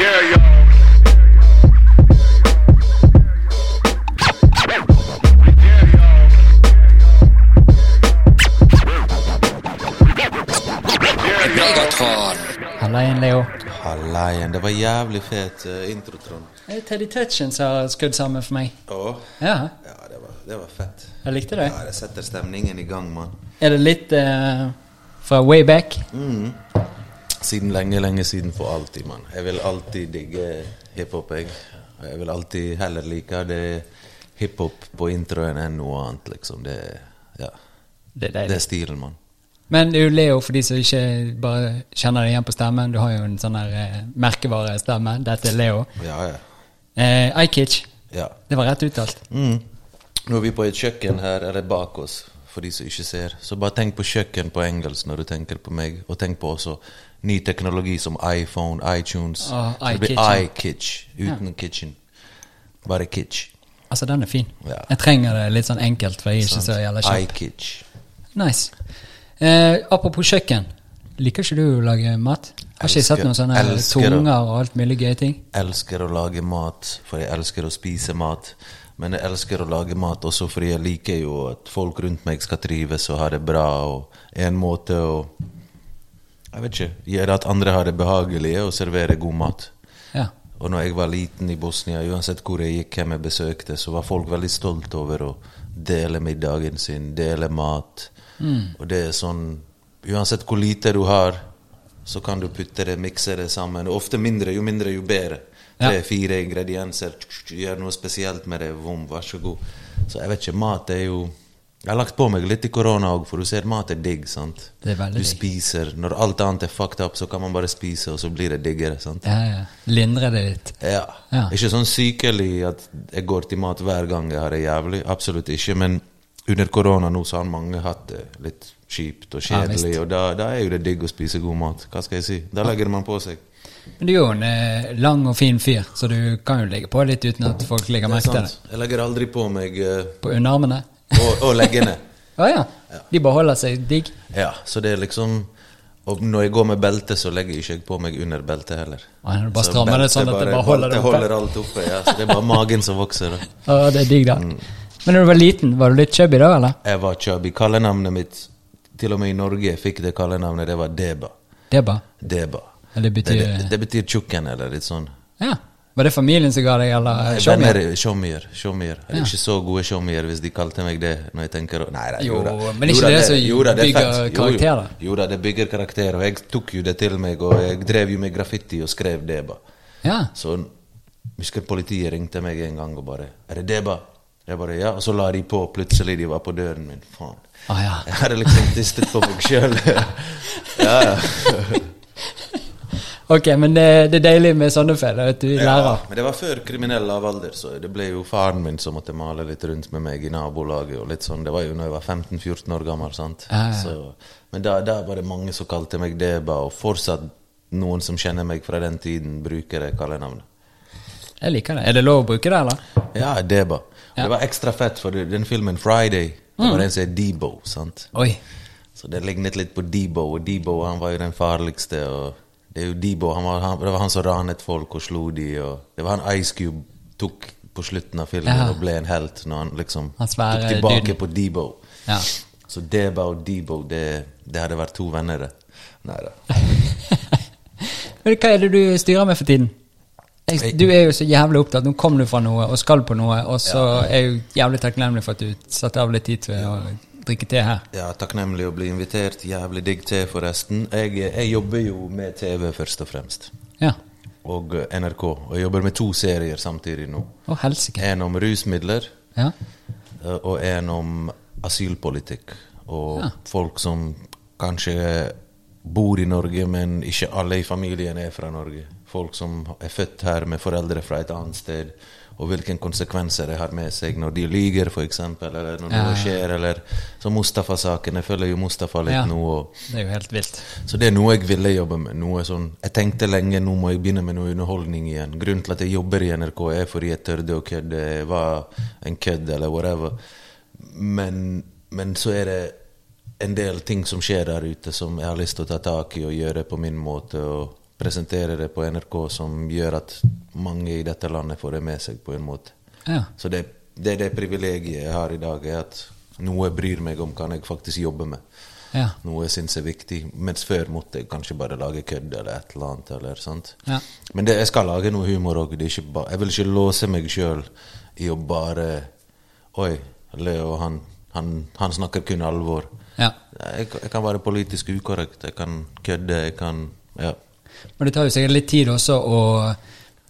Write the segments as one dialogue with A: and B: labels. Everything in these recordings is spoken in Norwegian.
A: Yeah, y'all.
B: Megatron.
C: Halla igjen, Leo.
D: Hallaien. Det var jævlig fet uh, intro, Trond.
C: Teddy Touchen har skrudd sammen for meg.
D: Å?
C: Ja,
D: Ja, det var, det var fett.
C: jeg likte det.
D: Ja, Det setter stemningen i gang, mann.
C: Er det litt uh, fra way back?
D: Siden lenge, lenge siden for alltid, mann. Jeg vil alltid digge hiphop, jeg. Jeg vil alltid heller like det hiphop på introen enn noe annet, liksom. Det, ja.
C: Det er
D: det er stilen, mann.
C: Men det er jo Leo, for de som ikke bare kjenner deg igjen på stemmen. Du har jo en sånn her eh, merkevarestemme. Dette er Leo.
D: Ja, ja.
C: Eh, Ajkic.
D: ja.
C: Det var rett uttalt.
D: Mm. Nå er vi på et kjøkken her, eller bak oss, for de som ikke ser. Så bare tenk på kjøkken på engelsk når du tenker på meg, og tenk på også ny teknologi som iPhone, iTunes.
C: Ah,
D: så det blir iKitch uten kitchen. Bare kitch.
C: Altså, den er fin.
D: Ja.
C: Jeg trenger det litt sånn enkelt, for jeg er ikke så jævla kjapp.
D: iKitch.
C: Nice. Eh, apropos kjøkken. Liker ikke du å lage mat? Har ikke jeg sett noen sånne tunger og alt mulig gøye ting?
D: Elsker å lage mat, for jeg elsker å spise mat. Men jeg elsker å lage mat også fordi jeg liker jo at folk rundt meg skal trives og ha det bra. Og en måte å jeg vet ikke, gjøre at andre har det behagelig, og servere god mat.
C: Ja.
D: Og når jeg var liten i Bosnia, uansett hvor jeg gikk, hvem jeg besøkte, så var folk veldig stolt over å dele middagen sin, dele mat. Og det er sånn Uansett hvor lite du har, så kan du putte det, mikse det sammen. Og ofte mindre, jo mindre, jo bedre. Tre-fire ingredienser, gjør noe spesielt med det, vom, vær så god. Så jeg vet ikke, mat er jo Jeg har lagt på meg litt i korona òg, for du ser mat er digg, sant.
C: Det er veldig
D: Du
C: digg.
D: spiser. Når alt annet er fucked up, så kan man bare spise, og så blir det diggere, sant.
C: Ja, ja. Lindre det litt.
D: Ja.
C: Ja.
D: Ikke sånn sykelig at jeg går til mat hver gang jeg har det jævlig. Absolutt ikke. Men under korona nå så har mange hatt det litt kjipt og
C: Ja,
D: kjedelig.
C: visst.
D: og da, da er jo det digg å spise god mat. Hva skal jeg si? Da legger man på seg.
C: Men du er jo en eh, lang og fin fyr, så du kan jo legge på litt uten at folk legger
D: Det er
C: merke til det.
D: sant. Jeg legger aldri på meg eh,
C: På underarmene.
D: Og, og leggene.
C: Å ja. De bare holder seg digg.
D: Ja, så det er liksom Og når jeg går med belte, så legger jeg ikke på meg under beltet heller.
C: Ah, du bare
D: Så
C: strammer det sånn at det bare holder det oppe.
D: holder alt oppe. Ja, så det er bare magen som vokser. Da.
C: Å, det er digg, da.
D: Mm.
C: Men når du var liten, var du litt chubby da, eller?
D: Jeg var chubby. Kallenavnet mitt, til og med i Norge, fikk det kallenavnet, det var Deba. Deba?
C: Deba. Det betyr-
D: det, det, det betyr tjukken, eller litt sånn.
C: Ja. Var det familien som ga deg, eller
D: Showmier. Showmier. Jeg er ikke så gode showmier hvis de kalte meg det. når jeg tenker... Nei, nei,
C: Jo,
D: da.
C: men ikke det som
D: det er
C: bygger
D: karakterer? Jo,
C: da.
D: Det bygger karakter. Og jeg tok jo det til meg, og jeg drev jo med graffiti og skrev Deba.
C: Ja.
D: Så husker politiet ringte meg en gang og bare 'Er det Deba?' Jeg bare ja, og så la de på. Plutselig de var på døren min. Faen.
C: Ah, ja.
D: Jeg hadde liksom tistet på meg sjøl. ja, ja.
C: Ok, men det, det er deilig med sånne feller, at du
D: Ja,
C: lærer.
D: men det var før kriminell lav alder, så det ble jo faren min som måtte male litt rundt med meg i nabolaget. og litt sånn, Det var jo når jeg var 15-14 år gammel. sant?
C: Ah.
D: Så, men da, da var det mange som kalte meg Deba, og fortsatt noen som kjenner meg fra den tiden, bruker det kallenavnet.
C: Jeg liker det. Er det lov å bruke det, eller?
D: Ja, Deba.
C: Ja.
D: Det var ekstra fett, for den filmen Friday det var en som het Debo. sant?
C: Oi.
D: Så det lignet litt på Debo, og Debo han var jo den farligste. og Det er jo Debo, han var, han, det var han som ranet folk og slo de, og det var han Ice Cube tok på slutten av filmen
C: Ja.
D: og ble en helt når han liksom
C: Han
D: tok tilbake
C: dyden.
D: på Debo.
C: Ja.
D: Så Deba og Debo, det, det hadde vært to venner, det. Nei da.
C: Men hva er det du styrer med for tiden? Du er jo så jævlig opptatt. Nå kom du fra noe og skal på noe, og så er jeg jo jævlig takknemlig for at du satte av litt tid til å drikke te her.
D: Ja, takknemlig å bli invitert. Jævlig digg te, forresten. Jeg, jeg jobber jo med TV, først og fremst.
C: Ja.
D: Og eh, NRK. Og jeg jobber med to serier samtidig nå.
C: Å, helsike.
D: En om rusmidler.
C: Ja.
D: Eh, og en om asylpolitikk. Og
C: Ja.
D: folk som kanskje bor i Norge, men ikke alle i familien er fra Norge. Folk som er født her med foreldre fra et annet sted. Og hvilke konsekvenser det har med seg når de lyver, f.eks., eller når
C: Ja,
D: noe skjer. Eller Så Mustafa-saken. Jeg følger jo Mustafa litt
C: Ja.
D: nå. og
C: Det er jo helt vilt.
D: så det er noe jeg ville jobbe med. Noe sånn, jeg tenkte lenge nå må jeg begynne med noe underholdning igjen. Grunnen til at jeg jobber i NRK er fordi jeg tørde å kødde. Jeg var en kødd eller whatever. Men, men så er det en del ting som skjer der ute som jeg har lyst til å ta tak i og gjøre på min måte. Og presentere det på NRK som gjør at mange i dette landet får det med seg, på en måte.
C: Ja.
D: Så det, det er det privilegiet jeg har i dag, er at noe bryr meg om kan jeg faktisk jobbe med.
C: Ja.
D: Noe jeg syns er viktig. Mens før måtte jeg kanskje bare lage kødd eller et eller annet. Eller, sånt.
C: Ja.
D: Men det, jeg skal lage noe humor òg. Jeg vil ikke låse meg sjøl i å bare Oi, Leo, han, han, han snakker kun alvor.
C: ja.
D: Jeg, jeg kan være politisk ukorrekt, jeg kan kødde, jeg kan Ja.
C: Men det tar jo sikkert litt tid også å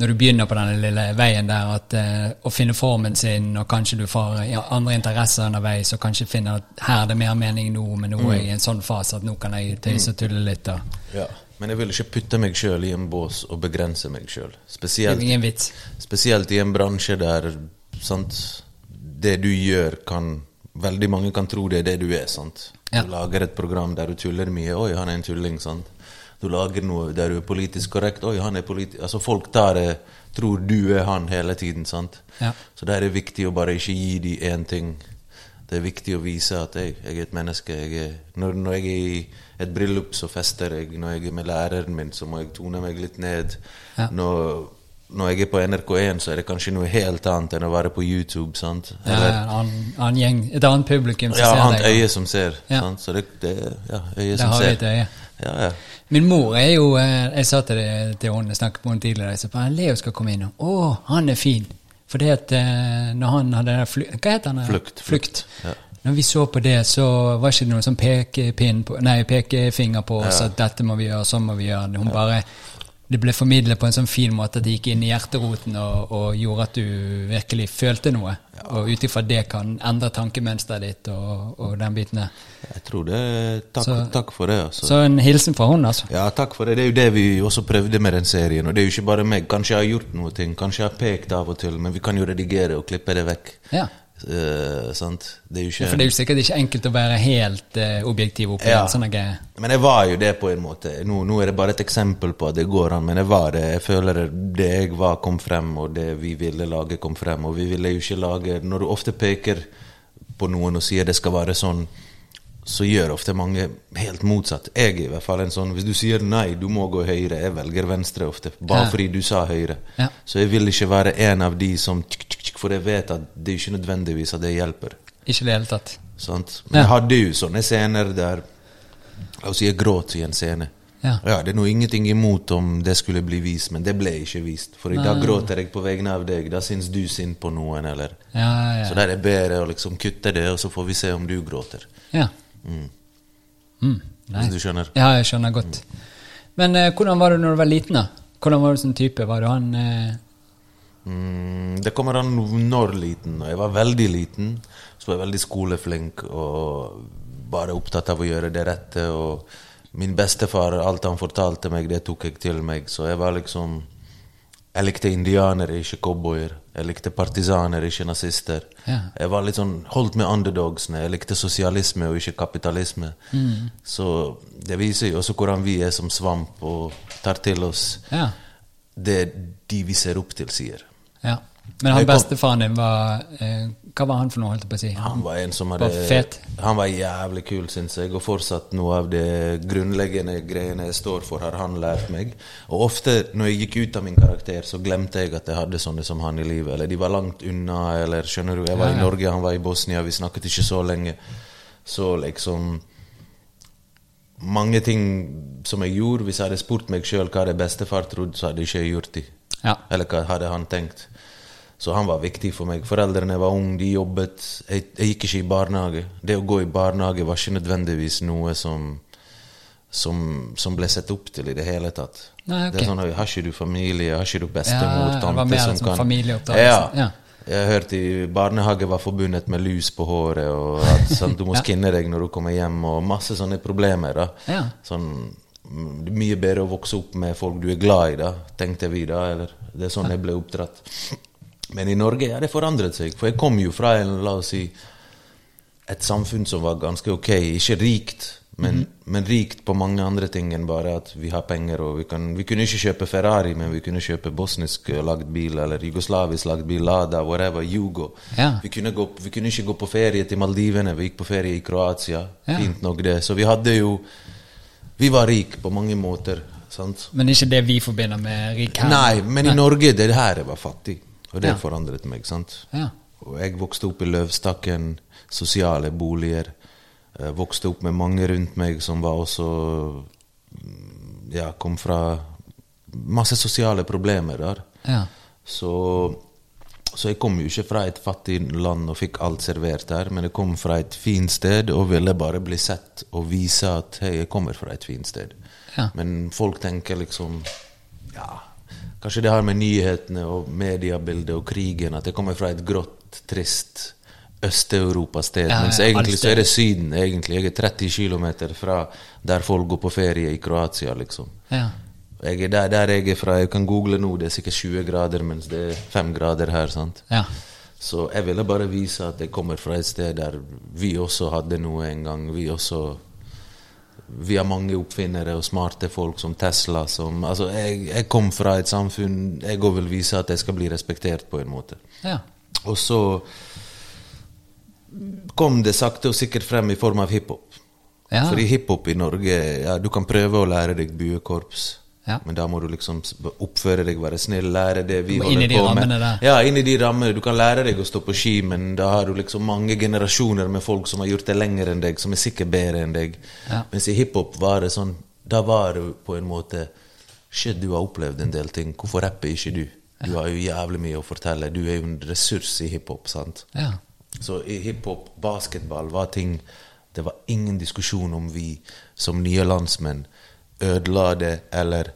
C: når du begynner på denne lille veien der, at, uh, å finne formen sin, og kanskje du får andre interesser underveis, og kanskje finner at her er det mer mening nå, men nå er jeg i en sånn fase at nå kan jeg tøyse og tulle litt. Da.
D: ja. Men jeg vil ikke putte meg sjøl i en bås og begrense meg sjøl. Spesielt. Spesielt i en bransje der sant, det du gjør, kan Veldig mange kan tro det er det du er. sant?
C: Ja.
D: Du lager et program der du tuller mye. 'Oi, han er en tulling'. sant? Du lager noe der du er politisk korrekt. 'Oi, han er politi-' Altså Folk tar det, tror du er han hele tiden. sant?
C: Ja.
D: Så der er det viktig å bare ikke gi dem én ting. Det er viktig å vise at jeg, jeg er et menneske. Jeg er, når, når jeg er i et bryllup, så fester jeg. Når jeg er med læreren min, så må jeg tone meg litt ned.
C: Ja.
D: Når, når jeg er på NRK1, så er det kanskje noe helt annet enn å være på YouTube. sant?
C: Ja,
D: Eller,
C: en annen, annen gjeng, et annet publikum som
D: ja,
C: ser
D: annet øye som ser.
C: Ja.
D: sant? Så det, det ja, øye
C: Det
D: som
C: har vi et øye.
D: Ja, ja.
C: Min mor er jo eh, Jeg sa til, det, til henne, jeg snakket med henne tidligere, jeg sa bare, Leo skal komme inn. Å, han er fin! For det at eh, når han hadde fly, Hva heter han?
D: Flukt.
C: Flukt.
D: Ja.
C: Når vi så på det, så var ikke det noen sånn pekepinn på, nei, pekefinger på oss at dette må vi gjøre, sånn må vi gjøre. Hun bare Det ble formidlet på en sånn fin måte at det gikk inn i hjerteroten og, og gjorde at du virkelig følte noe. Og ut ifra det kan endre tankemønsteret ditt og, og den biten der.
D: Jeg tror det Takk,
C: Så-
D: takk for det. altså.
C: Så en hilsen fra hun, altså.
D: Ja, takk for det. Det er jo det vi også prøvde med den serien. Og det er jo ikke bare meg. Kanskje jeg har gjort noe, ting, kanskje jeg har pekt av og til, men vi kan jo redigere og klippe det vekk.
C: Ja.
D: Sant? Det ikke
C: For det er jo sikkert ikke enkelt å være helt uh, objektiv oppi
D: Ja.
C: en sånn greie.
D: Men jeg var jo det på en måte. Nå, nå er det bare et eksempel på at det går an, men jeg var det. Jeg føler det jeg var, kom frem, og det vi ville lage, kom frem. Og vi ville jo ikke lage Når du ofte peker på noen og sier det skal være sånn, så gjør ofte mange helt motsatt. Jeg i hvert fall en sånn Hvis du sier nei, du må gå høyre, jeg velger venstre ofte. Bare
C: Ja.
D: fordi du sa høyre.
C: Ja.
D: Så jeg vil ikke være en av de som tsk, For jeg vet at det er ikke nødvendigvis at det hjelper.
C: Ikke det hele tatt.
D: Sant? Men
C: Ja.
D: jeg hadde jo sånne scener der La oss si jeg gråt i en scene.
C: Ja.
D: det er noe ingenting imot om det skulle bli vist, men det ble ikke vist. For da gråter jeg på vegne av deg. Da syns du synd på noen, eller
C: Ja, ja,
D: Så der er det bedre å liksom kutte det, og så får vi se om du gråter.
C: ja.
D: Mm.
C: Mm.
D: Hvis du skjønner?
C: Ja, jeg skjønner godt. Men eh, hvordan var du når du var liten, da? Hvordan var du som type? Var du han eh,
D: Mm, det kommer an når liten. Jeg var veldig liten, så var jeg veldig skoleflink og bare opptatt av å gjøre det rette. Og min bestefar, alt han fortalte meg, det tok jeg til meg. Så jeg var liksom Jeg likte indianere, ikke cowboyer. Jeg likte partisaner, ikke nazister.
C: Ja.
D: Jeg var litt sånn, holdt med underdogsene. Jeg likte sosialisme og ikke kapitalisme. Så det viser jo også hvordan vi er som svamp og tar til oss
C: Ja.
D: det de vi ser opp til, sier.
C: Ja. Men han bestefaren din var eh, Hva var han for noe, holdt jeg på å si?
D: Han var en som
C: Var
D: hadde
C: fet.
D: Han var jævlig kul, syns jeg. Og fortsatt noe av det grunnleggende greiene jeg står for, har han lært meg. Og ofte når jeg gikk ut av min karakter, så glemte jeg at jeg hadde sånne som han i livet. Eller de var langt unna, eller skjønner du. Jeg var
C: Ja,
D: i. Norge, han var i Bosnia, vi snakket ikke så lenge. Så liksom Mange ting som jeg gjorde, hvis jeg hadde spurt meg sjøl hva det bestefar trodde, så hadde ikke jeg gjort det.
C: Ja.
D: Eller hva hadde han tenkt? Så han var viktig for meg. Foreldrene var unge, de jobbet. Jeg, jeg gikk ikke i barnehage. Det å gå i barnehage var ikke nødvendigvis noe som, som, som ble sett opp til i det hele tatt.
C: Nei, okay.
D: Det er sånn, Har ikke du familie? Har ikke du bestemor?
C: Ja,
D: tante som
C: som
D: kan. Ja.
C: Ja.
D: Jeg hørte i barnehage var forbundet med lus på håret, og at sånn, du må skinne deg når du kommer hjem, og masse sånne problemer. da.
C: Ja.
D: Sånn, det er mye bedre å vokse opp med folk du er glad i, da, tenkte vi da. eller Det er sånn jeg ble oppdratt. Men i Norge har det forandret seg. For jeg kom jo fra en, la oss si, et samfunn som var ganske ok. Ikke rikt, men, men rikt på mange andre ting enn bare at vi har penger. og Vi, kan, vi kunne ikke kjøpe Ferrari, men vi kunne kjøpe bosnisk eh, lagd bil eller jugoslavisk lagd bil, Lada, whatever, Jugo.
C: Ja.
D: Vi, kunne gå, vi kunne ikke gå på ferie til Maldivene, vi gikk på ferie i Kroatia.
C: Ja.
D: Fint nok det. Så vi hadde jo Vi var rike på mange måter. Sant?
C: Men ikke det vi forbinder med rik her?
D: Nei, men i Norge det her var fattig. Og det
C: Ja.
D: forandret meg. sant?
C: Ja.
D: Og jeg vokste opp i Løvstakken, sosiale boliger. Jeg Vokste opp med mange rundt meg som var også mm, Ja, kom fra masse sosiale problemer der.
C: Ja.
D: Så, så jeg kom jo ikke fra et fattig land og fikk alt servert der, men jeg kom fra et fint sted og ville bare bli sett og vise at hei, jeg kommer fra et fint sted.
C: Ja.
D: Men folk tenker liksom Ja, kanskje det har med nyhetene og mediebildet og krigen at jeg kommer fra et grått, trist Øst-Europa-sted.
C: Ja,
D: mens egentlig så er det Syden. egentlig. Jeg er 30 km fra der folk går på ferie i Kroatia, liksom.
C: Ja.
D: Jeg er der, der jeg er fra, jeg kan google nå, det er sikkert 20 grader, mens det er 5 grader her. sant?
C: ja.
D: Så jeg ville bare vise at jeg kommer fra et sted der vi også hadde noe en gang. Vi også Vi har mange oppfinnere og smarte folk som Tesla som Altså, jeg, jeg kom fra et samfunn Jeg òg vil vise at jeg skal bli respektert på en måte.
C: ja.
D: Og så kom det sakte og sikkert frem i form av hiphop.
C: Ja.
D: Fordi hiphop i Norge ja, Du kan prøve å lære deg buekorps,
C: Ja.
D: men da må du liksom oppføre deg, være snill, lære det vi holder
C: de
D: på med.
C: der.
D: Ja, inn i de rammene. Du kan lære deg å stå på ski, men da har du liksom mange generasjoner med folk som har gjort det lenger enn deg, som er sikkert bedre enn deg.
C: Ja.
D: Mens i hiphop var det sånn Da var det på en måte Shit, du har opplevd en del ting. Hvorfor rapper ikke du? Du har jo jævlig mye å fortelle. Du er jo en ressurs i hiphop, sant?
C: ja.
D: Så i hiphop, basketball, var ting Det var ingen diskusjon om vi som nye landsmenn ødela det eller,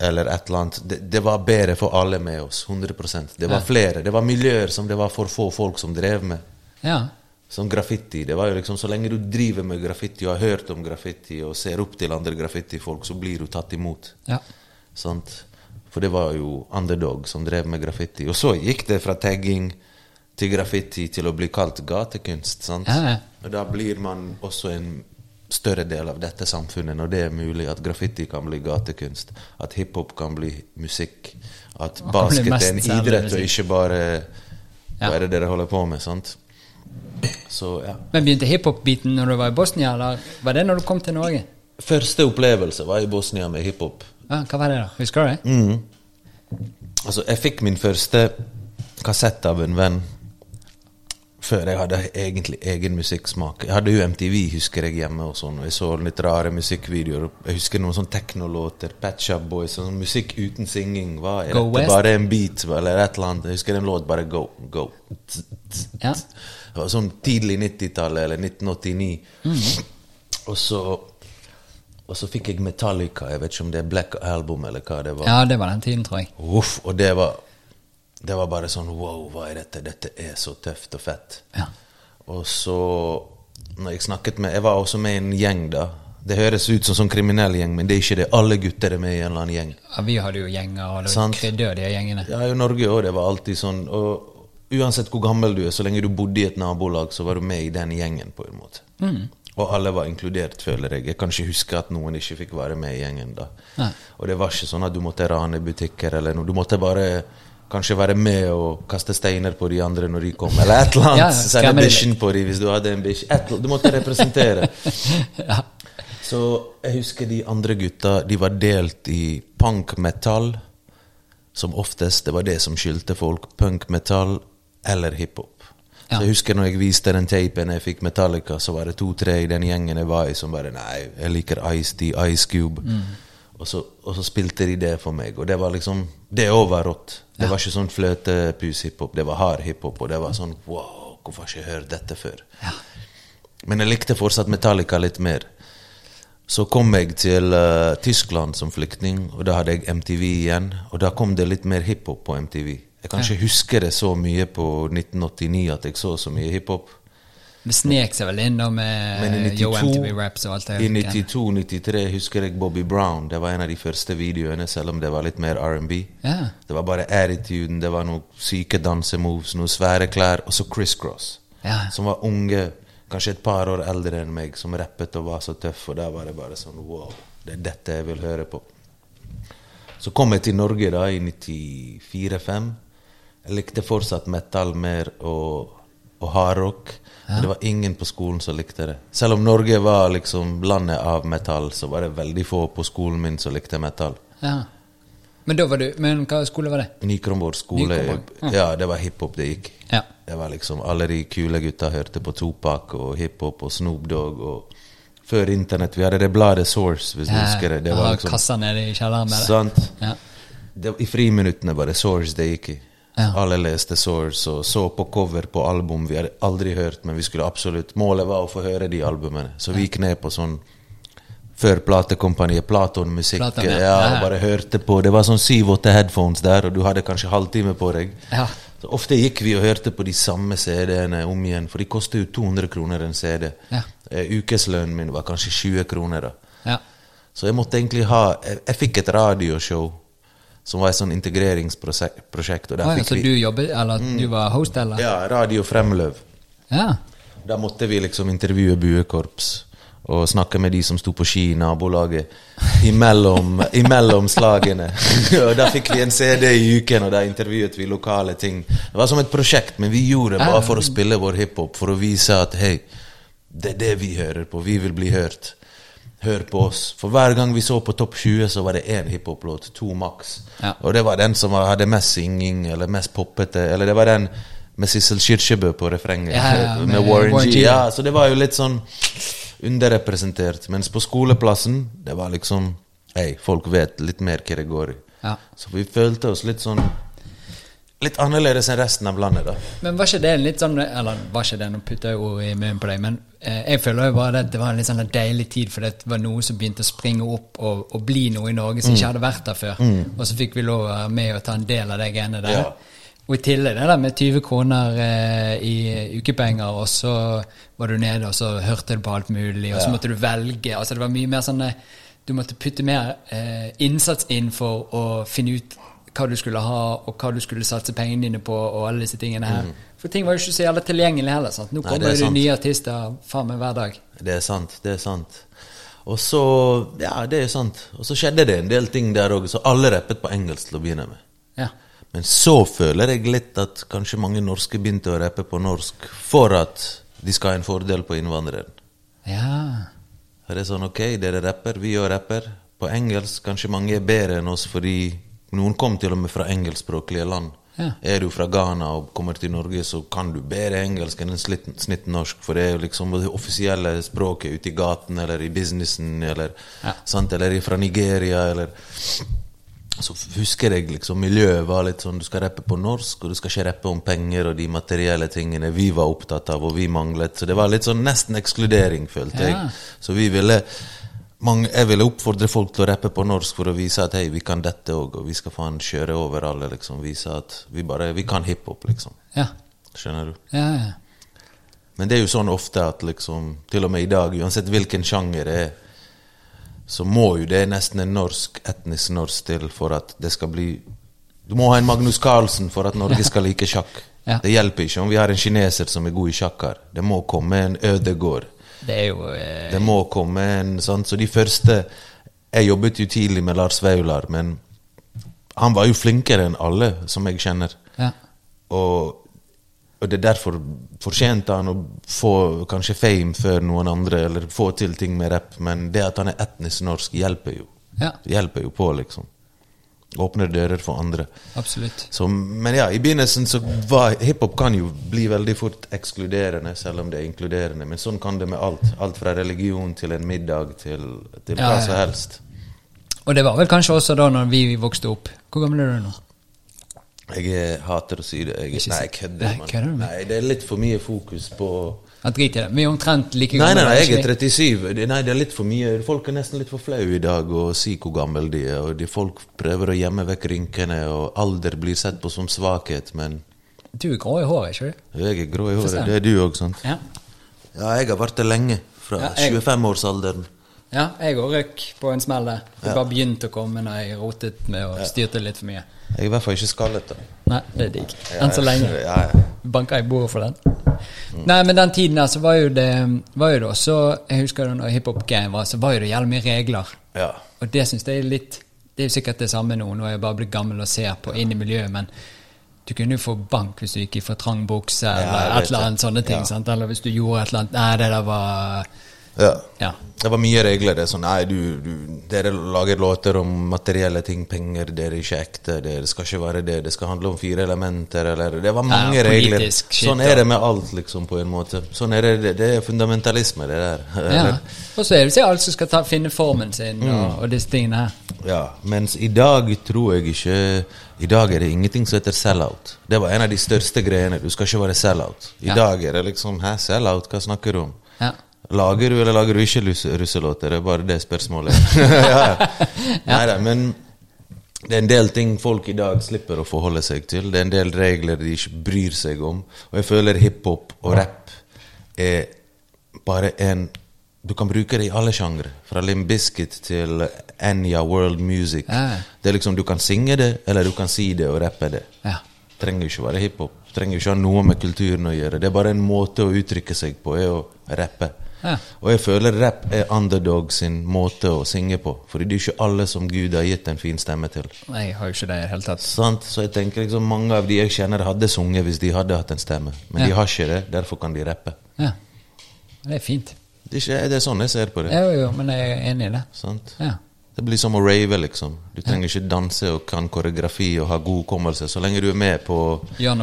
D: eller et eller annet. Det, det var bedre for alle med oss. 100% Det var
C: Ja.
D: flere. Det var miljøer som det var for få folk som drev med.
C: ja.
D: Som graffiti. Det var jo liksom Så lenge du driver med graffiti og har hørt om graffiti og ser opp til andre graffitifolk, så blir du tatt imot.
C: ja.
D: Sant? For det var jo underdog som drev med graffiti. Og så gikk det fra tagging til graffiti til å bli kalt gatekunst. Sant?
C: Ja, ja.
D: Og da blir man også en større del av dette samfunnet når det er mulig at graffiti kan bli gatekunst, at hiphop kan bli musikk, at basket er en idrett og ikke bare
C: Ja.
D: Hva er det dere holder på med? sant? Så ja.
C: Men begynte hiphop-biten når du var i Bosnia, eller var det når du kom til Norge?
D: Første opplevelse var i Bosnia med hiphop.
C: Ja, hva var det, da? Husker du det?
D: Mm. Altså, jeg fikk min første kassett av en venn før jeg hadde egentlig egen musikksmak. Jeg hadde jo MTV, husker jeg, hjemme og sånn, og jeg så litt rare musikkvideoer. Jeg husker noen sånne teknolåter, Patch Up Boys, sånn musikk uten synging. Hva er dette? Bare en beat, eller et eller annet. Jeg husker en låt, bare go, go.
C: Ja.
D: Det var sånn tidlig 90-tallet, eller 1989. Og så og så fikk jeg Metallica, jeg vet ikke om det er Black Album eller hva det var.
C: ja, det var den tiden, tror jeg.
D: Uff, og det var Det var bare sånn Wow, hva er dette? Dette er så tøft og fett.
C: Ja.
D: Og så når jeg snakket med Jeg var også med i en gjeng, da. Det høres ut som sånn kriminell gjeng, men det er ikke det. Alle gutter er med i en eller annen gjeng.
C: ja vi hadde jo gjenger, og det de gjengene.
D: Ja, i Norge òg. Det var alltid sånn. Og uansett hvor gammel du er, så lenge du bodde i et nabolag, så var du med i den gjengen, på en måte. Og alle var inkludert, føler jeg. Jeg kan ikke huske at noen ikke fikk være med i gjengen da.
C: Nei.
D: Og det var ikke sånn at du måtte rane butikker eller noe. Du måtte bare kanskje være med og kaste steiner på de andre når de kom, eller et eller annet.
C: Ja,
D: Sende bikkjen på dem hvis du hadde en bikkje. Du måtte representere.
C: ja.
D: Så jeg husker de andre gutta, de var delt i punk-metall, som oftest. Det var det som skilte folk. Punk-metall eller hiphop.
C: Ja.
D: Så jeg husker når jeg viste den tapen jeg fikk Metallica, så var det to-tre i den gjengen jeg var i, som bare Nei, jeg liker Ice-D, Ice Cube. Og, så, og så spilte de det for meg, og det var liksom Det òg var rått. Det var ikke sånn fløtepus-hiphop, det var hard hiphop, og det var sånn Wow, hvorfor har jeg ikke hørt dette før?
C: Ja.
D: Men jeg likte fortsatt Metallica litt mer. Så kom jeg til uh, Tyskland som flyktning, og da hadde jeg MTV igjen. Og da kom det litt mer hiphop på MTV. Jeg kan ikke huske det så mye på 1989 at jeg så så mye hiphop.
C: Det snek seg vel inn da med
D: 92,
C: Yo MTV Raps og alt det.
D: i 92-93 husker jeg Bobby Brown. Det var en av de første videoene, selv om det var litt mer R&B.
C: Ja.
D: Det var bare attituden, det var noen syke dansemoves, noen svære klær, og så Criss Cross.
C: Ja.
D: Som var unge, kanskje et par år eldre enn meg, som rappet og var så tøff, og da var det bare sånn wow, det er dette jeg vil høre på. Så kom jeg til Norge da i 94-5. Jeg likte fortsatt metal mer, og og hardrock. Men det var ingen på skolen som likte det. Selv om Norge var liksom landet av metall, så var det veldig få på skolen min som likte metall.
C: Ja. Men da var du Men hva skole var det?
D: Nykronborg skole,
C: Nykronborg,
D: ja, det var hiphop det gikk.
C: Ja.
D: Det var liksom Alle de kule gutta hørte på Topak og hiphop og Snoop Dogg og Før internett. Vi hadde det bladet Source, hvis du husker det. Det var liksom
C: kassa nede i kjelleren med det.
D: Sant?
C: Ja.
D: Det, I friminuttene var det Source det gikk i.
C: Ja.
D: Alle leste Source og så på cover på album vi hadde aldri hørt, men vi skulle absolutt Målet var å få høre de albumene. Så vi gikk ned på sånn før platekompaniet, Platon-musikk,
C: Platon,
D: ja,
C: ja.
D: Og bare hørte på. Det var sånn syv-åtte headphones der, og du hadde kanskje halvtime på deg.
C: Ja.
D: Så ofte gikk vi og hørte på de samme CD-ene om igjen, for de koster jo 200 kroner en CD.
C: Ja.
D: Eh, Ukeslønnen min var kanskje 20 kroner. da.
C: ja.
D: Så jeg måtte egentlig ha Jeg, jeg fikk et radioshow som var et sånn integreringsprosjekt. Og der fikk
C: så
D: vi
C: du jobbet, eller du var host, eller?
D: Ja, Radio Fremløv.
C: Ja.
D: Da måtte vi liksom intervjue buekorps og snakke med de som sto på ski i nabolaget imellom, imellom slagene. og Da fikk vi en CD i uken, og da intervjuet vi lokale ting. Det var som et prosjekt, men vi gjorde det bare for å spille vår hiphop, for å vise at hei, det er det vi hører på, vi vil bli hørt. Hør på oss. For hver gang vi så på Topp 20, så var det én hiphop-låt, to maks.
C: Ja.
D: Og det var den som hadde mest synging, eller mest poppete, eller det var den med Sissel Kyrkjebø på refrenget.
C: Ja, ja,
D: med,
C: med
D: Warren,
C: Warren
D: G.
C: G.
D: Ja, så det var jo litt sånn underrepresentert. Mens på skoleplassen, det var liksom Hei, folk vet litt mer hva det går i.
C: Ja.
D: Så vi følte oss litt sånn Litt annerledes enn resten av landet, da.
C: Men var ikke det en litt sånn Eller var ikke det, nå putter jeg ord i munnen på deg, men eh, jeg føler jo bare at det var en litt sånn deilig tid, for det var noe som begynte å springe opp og, og bli noe i Norge som ikke hadde vært der før. Og så fikk vi lov å være med og ta en del av de greiene der.
D: Ja.
C: Og i tillegg det der med 20 kroner eh, i ukepenger, og så var du nede og så hørte du på alt mulig, og så
D: Ja.
C: måtte du velge. altså Det var mye mer sånn eh, Du måtte putte mer eh, innsats inn for å finne ut hva du skulle ha, og hva du skulle satse pengene dine på, og alle disse tingene her. For ting var jo ikke så jævla tilgjengelig heller. sant? Nå
D: kommer Nei, det er
C: det nye artister faen meg hver dag.
D: Det er sant, det er sant. Og så Ja, det er sant. Og så skjedde det en del ting der òg, så alle rappet på engelsk til å begynne med.
C: Ja.
D: Men så føler jeg litt at kanskje mange norske begynte å rappe på norsk for at de skal ha en fordel på innvandreren.
C: ja.
D: Er det sånn ok, dere rapper, vi òg rapper. På engelsk kanskje mange er bedre enn oss fordi noen kom til og med fra engelskspråklige land.
C: Ja.
D: Er du fra Ghana og kommer til Norge, så kan du bedre engelsk enn en snitt norsk, for det er jo liksom det offisielle språket ute i gaten eller i businessen eller,
C: Ja.
D: sant, eller fra Nigeria eller så husker jeg liksom miljøet var litt sånn Du skal rappe på norsk, og du skal ikke rappe om penger og de materielle tingene vi var opptatt av, og vi manglet. Så det var litt sånn nesten ekskludering, følte
C: Ja.
D: jeg. Så vi ville mange, Jeg ville oppfordre folk til å rappe på norsk for å vise at hei, vi kan dette òg, og vi skal faen kjøre over alle, liksom. Vise at vi bare Vi kan hiphop, liksom.
C: Ja.
D: Skjønner du?
C: Ja, ja.
D: Men det er jo sånn ofte at liksom Til og med i dag, uansett hvilken sjanger det er, så må jo det nesten en norsk, etnisk norsk til for at det skal bli Du må ha en Magnus Carlsen for at Norge skal like sjakk.
C: Ja.
D: Det hjelper ikke om vi har en kineser som er god i sjakk her. Det må komme en Ødegård.
C: Det er jo eh,
D: Det må komme en sånn Så de første Jeg jobbet jo tidlig med Lars Vaular, men han var jo flinkere enn alle som jeg kjenner.
C: ja.
D: Og, og det er derfor fortjente han å få kanskje fame før noen andre, eller få til ting med rapp, men det at han er etnisk norsk, hjelper jo.
C: Ja.
D: Hjelper jo på, liksom. Åpner dører for andre.
C: Absolutt.
D: Så, men ja, i begynnelsen så var hiphop kan jo bli veldig fort ekskluderende, selv om det er inkluderende. Men sånn kan det med alt. Alt fra religion til en middag til, til
C: Ja,
D: hva
C: ja.
D: som helst.
C: Og det var vel kanskje også da når vi vokste opp. Hvor gammel er du nå?
D: Jeg er- hater å si det. Jeg, nei, jeg kødder.
C: Nei,
D: det er litt for mye fokus på
C: Ja, driter i det. Vi er omtrent like
D: Nei, nei, nei, jeg er 37. Det- Nei, det er litt for mye. Folk er nesten litt for flaue i dag å si hvor gammel de er. Og de folk prøver å gjemme vekk rynkene, og alder blir sett på som svakhet. Men
C: Du er grå i håret, ikke du?
D: jeg er grå i håret. Det er du òg, sant?
C: Ja.
D: Ja, jeg har vært det lenge. Fra
C: Ja, jeg-
D: 25-årsalderen.
C: Ja jeg òg røk på en smell der. Det bare begynte å komme når jeg rotet med og styrte litt for mye.
D: Jeg er i hvert fall ikke skallet, da.
C: Nei, det er digg. Enn så lenge.
D: Ja, ja.
C: Banka i bordet for den. Nei, men den tiden der så var jo det var jo det også Jeg husker da når hiphop-game var, så var jo det jævlig mye regler.
D: ja.
C: Og det syns jeg er litt Det er jo sikkert det samme nå. Nå er jeg bare blitt gammel og ser på inn i miljøet, men Du kunne jo få bank hvis du gikk i for trang bukse, eller
D: ja,
C: et eller annet sånne ting.
D: Ja.
C: Eller hvis du gjorde et eller annet Nei, det der var
D: Ja.
C: Ja.
D: Det var mye regler. Det er sånn, nei, du, du, Dere lager låter om materielle ting, penger, dere er ikke ekte, det skal ikke være det, det skal handle om fire elementer, eller Det var mange
C: Ja,
D: regler.
C: shit,
D: Sånn er det med alt, liksom, på en måte. Sånn er det, det, er fundamentalisme, det der.
C: ja. Og så er det alt som skal ta, finne formen sin,
D: Mm.
C: og, og disse tingene her.
D: Ja, mens i dag tror jeg ikke I dag er det ingenting som heter sell-out. Det var en av de største greiene. Du skal ikke være sell-out. I
C: Ja.
D: dag er det liksom Hæ, sell-out? Hva snakker du om?
C: Ja.
D: Lager du eller lager du ikke russelåter? Det er bare det spørsmålet. ja. Neida, men det er en del ting folk i dag slipper å forholde seg til. Det er en del regler de ikke bryr seg om. Og jeg føler hiphop og rap er bare en Du kan bruke det i alle sjangre. Fra Limp Bizkit til Enya World Music.
C: Ja.
D: Det er liksom Du kan synge det, eller du kan si det og rappe det.
C: ja.
D: Trenger ikke være hiphop. Trenger ikke ha noe med kulturen å gjøre. Det er bare en måte å uttrykke seg på, er å rappe.
C: Ja.
D: Og jeg føler rap er underdog sin måte å synge på. Fordi det er ikke alle som Gud har gitt en fin stemme til.
C: Nei, jeg har jo ikke det i hele tatt.
D: Sant? Så jeg tenker liksom mange av de jeg kjenner, hadde sunget hvis de hadde hatt en stemme. Men
C: Ja.
D: de har ikke det, derfor kan de rappe.
C: Ja. Det er fint.
D: Det er, ikke, det er sånn jeg ser på det.
C: Jo, jo, men jeg er enig i det.
D: Sant?
C: Ja.
D: Det blir som å rave, liksom. Du trenger ikke danse og kan koreografi og ha god hukommelse. Så lenge du er med på å gjøre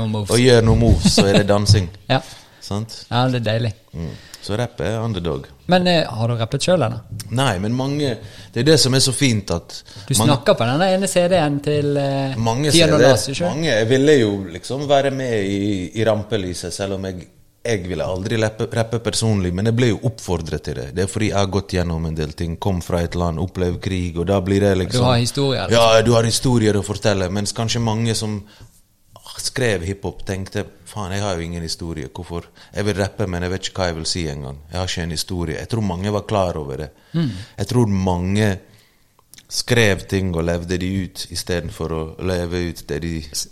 D: noe moves, så er det dansing.
C: Ja.
D: Sant?
C: ja, det er deilig.
D: Mm. Så rapper jeg underdog.
C: Men eh, har du rappet sjøl, eller?
D: Nei, men mange Det er det som er så fint at
C: Du
D: mange,
C: snakker på den ene CD-en til eh,
D: mange,
C: Tian og
D: CD
C: Lars,
D: mange Jeg ville jo liksom være med i, i rampelyset, selv om jeg jeg ville aldri rappe, rappe personlig, men jeg ble jo oppfordret til det. Det er fordi jeg har gått gjennom en del ting. Kom fra et land, opplevd krig, og da blir det liksom
C: Du har historier, liksom.
D: Ja, du har historier å fortelle, mens kanskje mange som skrev hiphop, tenkte faen, jeg har jo ingen historie. Hvorfor? Jeg vil rappe, men jeg vet ikke hva jeg vil si engang. Jeg har ikke en historie. Jeg tror mange var klar over det.
C: Mm.
D: Jeg tror mange skrev ting og levde de ut istedenfor å leve ut det de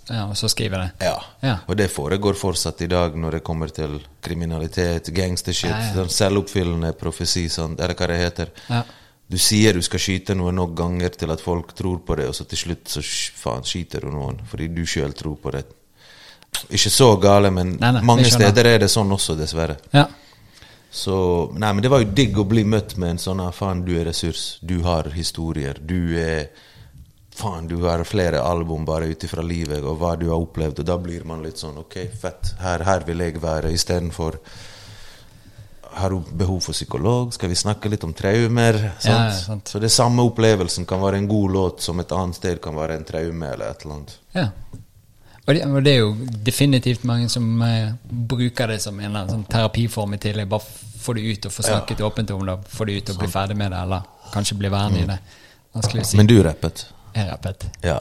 C: Ja, og så skriver jeg det.
D: ja.
C: Ja.
D: Og det foregår fortsatt i dag når det kommer til kriminalitet, gangstershit,
C: Ja, ja.
D: sånn selvoppfyllende profesi, sånn, eller hva det heter.
C: Ja.
D: Du sier du skal skyte noe nok ganger til at folk tror på det, og så til slutt så faen skyter du noen fordi du sjøl tror på det. Ikke så gale, men
C: Nei, nei,
D: mange steder er det sånn også, dessverre.
C: Ja.
D: Så Nei, men det var jo digg å bli møtt med en sånn ah, faen, du er ressurs, du har historier, du er Faen, du har flere album bare ut ifra livet og hva du har opplevd, og da blir man litt sånn Ok, fett, her, her vil jeg være, istedenfor har du behov for psykolog? Skal vi snakke litt om traumer? Sant?
C: Ja, ja, sant.
D: Så det samme opplevelsen kan være en god låt som et annet sted kan være en traume eller et eller annet.
C: ja. Og det, og det er jo definitivt mange som eh, bruker det som en eller annen sånn terapiform i tillegg. Bare få det ut og få snakket åpent om det, få det ut og bli ferdig med det, eller kanskje bli værende i det. Vanskelig å si.
D: Men du rappet?
C: Jeg rappet.
D: Ja.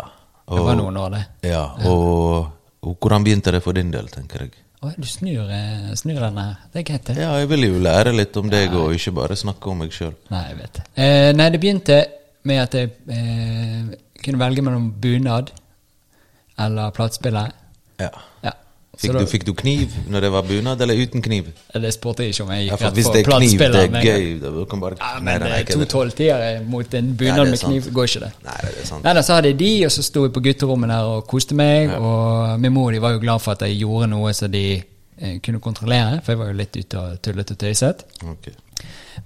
C: Det var noen år, det.
D: Ja, og, og hvordan begynte det for din del, tenker jeg?
C: Oi, du snur, eh, snur den her. Det er greit, det.
D: Ja, jeg vil jo lære litt om deg, og ikke bare snakke om meg sjøl.
C: Nei, jeg vet det. Eh, nei, det begynte med at jeg eh, kunne velge mellom bunad eller platespiller.
D: Ja.
C: Ja.
D: Fikk, du, fikk du kniv når det var bunad, eller uten kniv?
C: Det spurte jeg ikke om jeg
D: Ja,
C: gikk
D: for
C: rett
D: Hvis det er kniv, det er gøy. Kan bare
C: Ja, men
D: nei, nei,
C: to tolvtiere mot en bunad
D: er
C: med kniv går ikke det.
D: Nei, det er sant.
C: Nei, da, så hadde jeg de, og så sto jeg på gutterommet der og koste meg. Og min mor de var jo glad for at jeg gjorde noe så de eh, kunne kontrollere, for jeg var jo litt ute og tullet og tøyset.
D: Okay.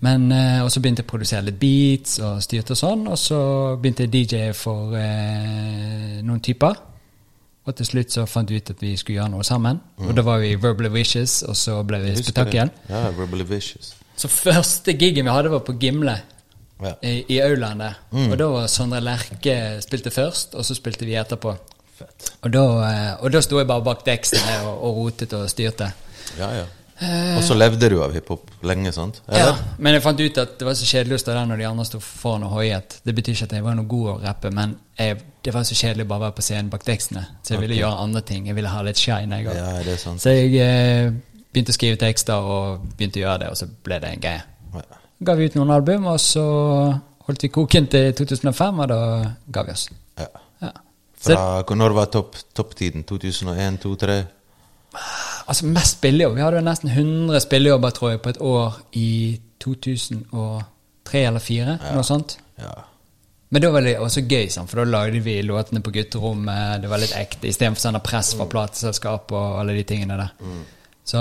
C: Men, eh, og så begynte jeg å produsere litt beats og styrte og sånn, og så begynte jeg DJ for eh, noen typer. Og til slutt så fant vi ut at vi skulle gjøre noe sammen. Og da var vi Verbally Wishes, og så ble vi Spetakkel.
D: Ja, Verbally Vicious.
C: Så første gigen vi hadde, var på Gimle.
D: Ja.
C: I, i aulaen der. Og da var Sondre Lerche spilte først, og så spilte vi etterpå.
D: Fett.
C: Og da, eh, og da sto jeg bare bak deksten og, og rotet og styrte.
D: Ja, ja. Og så levde du av hiphop lenge, sant?
C: Ja, Men jeg fant ut at det var så kjedelig å stå der når de andre sto foran og hoiet. Det betyr ikke at jeg var noe god å rappe, men jeg, det var så kjedelig å bare være på scenen bak tekstene. Så jeg ville gjøre andre ting. Jeg ville ha litt shine. Jeg, òg.
D: Ja.
C: Så jeg eh, begynte å skrive tekster og begynte å gjøre det, og så ble det en greie.
D: Ja.
C: Ga vi ut noen album, og så holdt vi koken til 2005, og da ga vi oss.
D: Ja.
C: Ja.
D: Fra når var topptiden? topptiden? 2001, 2003?
C: Altså mest spillejobber. Vi hadde jo nesten 100 spillejobber, tror jeg, på et år i 2003 eller 2004, noe sånt.
D: Ja.
C: Men da var det også gøy, sant? for da lagde vi låtene på gutterommet. Det var litt ekte, istedenfor sånn press fra plateselskap og alle de tingene der. Så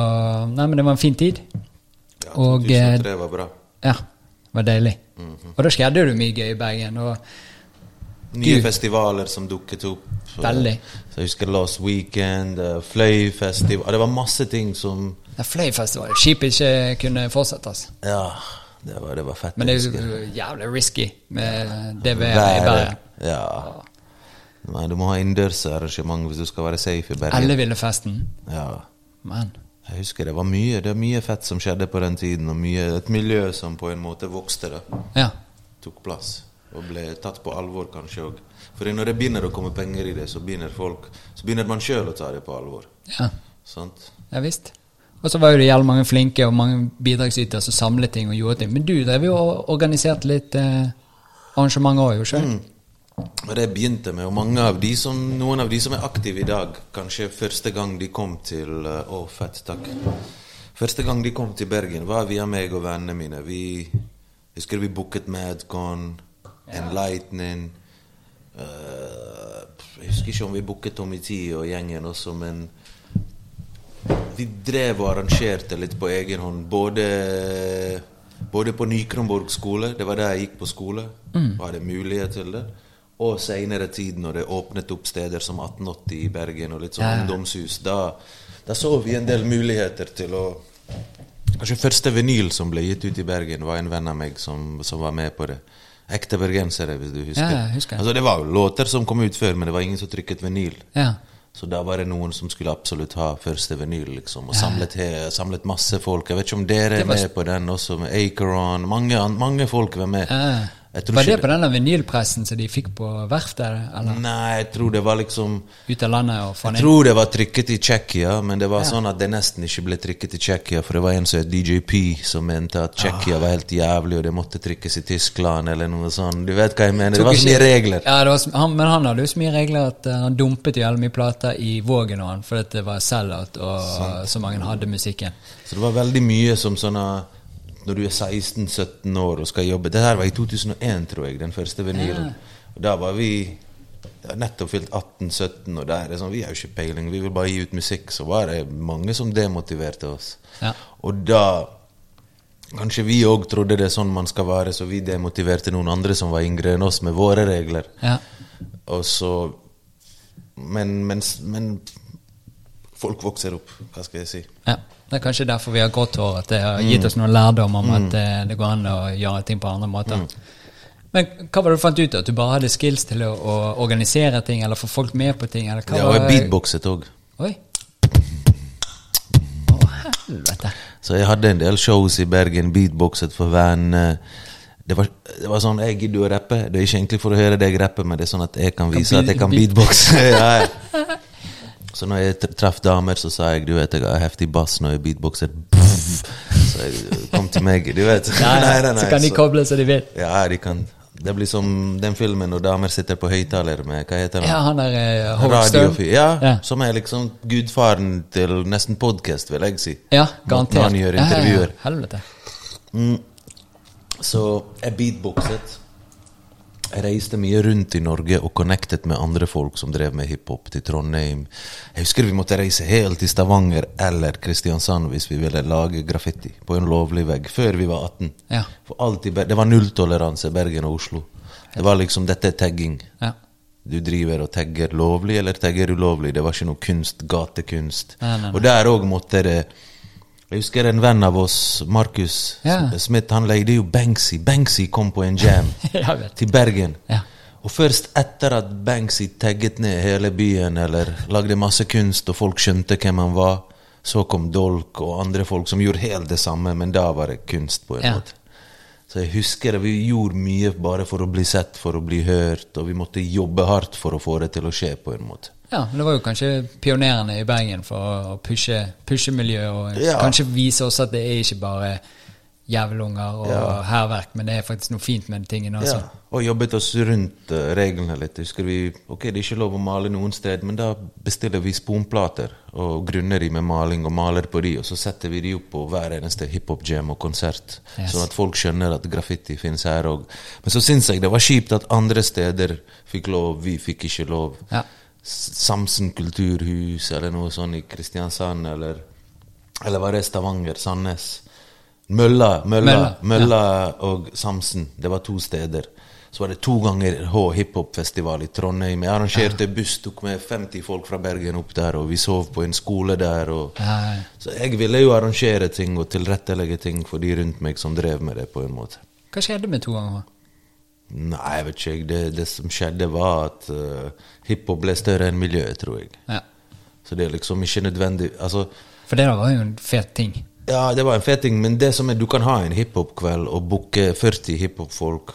C: nei, men det var en fin tid.
D: Ja,
C: Og, eh,
D: 2003 var bra.
C: Ja, det var deilig. Og da skjedde det mye gøy i Bergen. Og
D: Nye
C: Gud.
D: festivaler som dukket opp.
C: Veldig.
D: Så jeg husker Last Weekend, uh, Fløy-festival Det var masse ting som
C: er Fløyfestival. Skipet ikke kunne fortsette. Altså.
D: Ja, det var, det var fett.
C: Men det er jævlig risky med det været i Bergen.
D: Ja. Nei, du må ha innendørsarrangement hvis du skal være safe i Bergen.
C: Ellevillefesten.
D: Ja.
C: Men
D: Jeg husker det var mye Det var mye fett som skjedde på den tiden, og mye, et miljø som på en måte vokste. da
C: ja.
D: tok plass og ble tatt på alvor, kanskje òg. For når det begynner å komme penger i det, så begynner folk Så begynner man sjøl å ta det på alvor.
C: ja.
D: Sant?
C: Ja visst. Og så var jo det jævlig mange flinke og mange bidragsytere som samlet ting og gjorde ting. Men du drev jo og organiserte litt eh, arrangementer òg, jo sjøl?
D: Og det begynte med, og av de som, noen av de som er aktive i dag, kanskje første gang de kom til eh, Å, fett, takk. Første gang de kom til Bergen, var via meg og vennene mine. Vi husker vi booket Madcon, Enlightening Uh, Jeg husker ikke om vi booket Tommy T og gjengen også, men vi drev og arrangerte litt på egen hånd. Både, både på Nykronborg skole, det var der jeg gikk på skole, var det mulighet til det. Og seinere tid, når det åpnet opp steder som 1880 i Bergen og litt sånn
C: ja.
D: ungdomshus, da, da så vi en del muligheter til å Kanskje første vinyl som ble gitt ut i Bergen, var en venn av meg som, som var med på det. Ekte bergensere, hvis du husker.
C: Ja, husker.
D: Altså, det var jo låter som kom ut før, men det var ingen som trykket vinyl.
C: Ja.
D: Så da var det noen som skulle absolutt ha første vinyl, liksom. Og samlet, samlet masse folk. Jeg vet ikke om dere er med på den også, med Akeron. Mange, mange folk var med.
C: Ja. Var det på denne vinylpressen som de fikk på verftet? Eller
D: Nei, jeg tror det var liksom
C: ut av landet og faen
D: Jeg tror det var trykket i Tsjekkia, men det var sånn at det nesten ikke ble trykket i Tsjekkia, for det var en som het DJP, som mente at Tsjekkia var helt jævlig, og det måtte trykkes i Tyskland, eller noe sånt. Du vet hva jeg mener? Det var så mye regler.
C: Ja, det var, han, men han hadde jo så mye regler at uh, han dumpet jævlig mye plater i Vågen og han, fordi det var sell-out, og så mange hadde musikken.
D: Så det var veldig mye som sånne Når du er 16-17 år og skal jobbe Det her var i 2001, tror jeg, den første vinylen. Og da var vi ja, nettopp fylt 18-17, og der er sånn Vi har jo ikke peiling, vi vil bare gi ut musikk. Så var det mange som demotiverte oss.
C: Ja.
D: Og da Kanskje vi òg trodde det er sånn man skal være, så vi demotiverte noen andre som var yngre enn oss, med våre regler.
C: Ja.
D: Og så Men, men, men folk vokser opp, hva skal jeg si.
C: ja. Det er kanskje derfor vi har grått hår, at det har gitt oss noen lærdom om at det, det går an å gjøre ting på andre måter. Men hva var det du fant ut? At du bare hadde skills til å, å organisere ting, eller få folk med på ting? Eller hva
D: Ja, og jeg beatboxet òg.
C: Oi. Å, helvete.
D: Så jeg hadde en del shows i Bergen, beatboxet for venner. Det var, det var sånn, Jeg gidder å rappe. Det er ikke egentlig for å høre deg rappe, men det er sånn at jeg kan vise
C: Kan
D: at jeg kan
C: beat-
D: beatboxe. ja, ja. Så når jeg tr- traff damer, så sa jeg du vet, jeg har heftig bass når jeg beatboxer. Så jeg, kom til meg, du vet.
C: Ja, ja. så kan de koble så de vil.
D: Ja, de kan. Det blir som den filmen når damer sitter på høyttaler med Hva heter han?
C: Ja, han er uh, Howard
D: ja,
C: Ja.
D: som er liksom gudfaren til nesten podkast, vil jeg si.
C: Ja, garantert.
D: Når han gjør
C: Ja, ja,
D: intervjuer.
C: Helvete.
D: Så jeg beatboxet. Jeg reiste mye rundt i Norge og connectet med andre folk som drev med hiphop til Trondheim. Jeg husker vi måtte reise helt til Stavanger eller Kristiansand hvis vi ville lage graffiti på en lovlig vegg, før vi var 18.
C: Ja.
D: For alltid, det var nulltoleranse Bergen og Oslo. Det var liksom, dette er tagging.
C: Ja.
D: Du driver og tagger lovlig eller tagger ulovlig. Det var ikke noe kunst, gatekunst.
C: Nei, nei, nei.
D: Og der òg måtte det Jeg husker en venn av oss, Markus
C: Ja.
D: Smith, han leide jo Banksy. Banksy kom på en jam til Bergen.
C: Ja.
D: Og først etter at Banksy tagget ned hele byen eller lagde masse kunst, og folk skjønte hvem han var, så kom Dolk og andre folk som gjorde helt det samme, men da var det kunst, på en
C: Ja.
D: måte. Så jeg husker vi gjorde mye bare for å bli sett, for å bli hørt, og vi måtte jobbe hardt for å få det til å skje, på en måte.
C: Ja, men det var jo kanskje pionerene i Bergen for å pushe, pushe miljøet, og
D: Ja.
C: kanskje vise oss at det er ikke bare jævelunger og
D: Ja.
C: hærverk, men det er faktisk noe fint med den tingen også.
D: Ja, og jobbet oss rundt eh, reglene litt. Husker vi, ok, Det er ikke lov å male noen sted, men da bestiller vi sponplater og grunner de med maling og maler på de, og så setter vi de opp på hver eneste hiphop-jam og konsert.
C: Yes.
D: Sånn at folk skjønner at graffiti finnes her òg. Men så syns jeg det var kjipt at andre steder fikk lov, vi fikk ikke lov.
C: Ja.
D: Samsen kulturhus eller noe sånt i Kristiansand, eller, eller var det Stavanger? Sandnes? Mølla, Mølla,
C: Mølla,
D: Mølla og Samsen. Det var to steder. Så var det to ganger H hiphop-festival i Trondheim. Jeg arrangerte buss, tok med 50 folk fra Bergen opp der, og vi sov på en skole der. Og,
C: Ja, ja.
D: så jeg ville jo arrangere ting og tilrettelegge ting for de rundt meg som drev med det, på en måte.
C: Hva skjedde med to ganger?
D: Nei, jeg vet ikke. Det, det som skjedde, var at uh, hiphop ble større enn miljøet, tror jeg.
C: Ja.
D: Så det er liksom ikke nødvendig Altså,
C: For det var jo en fet ting.
D: ja, det var en fet ting, men det som er, du kan ha en hiphop-kveld og booke 40 hiphop-folk,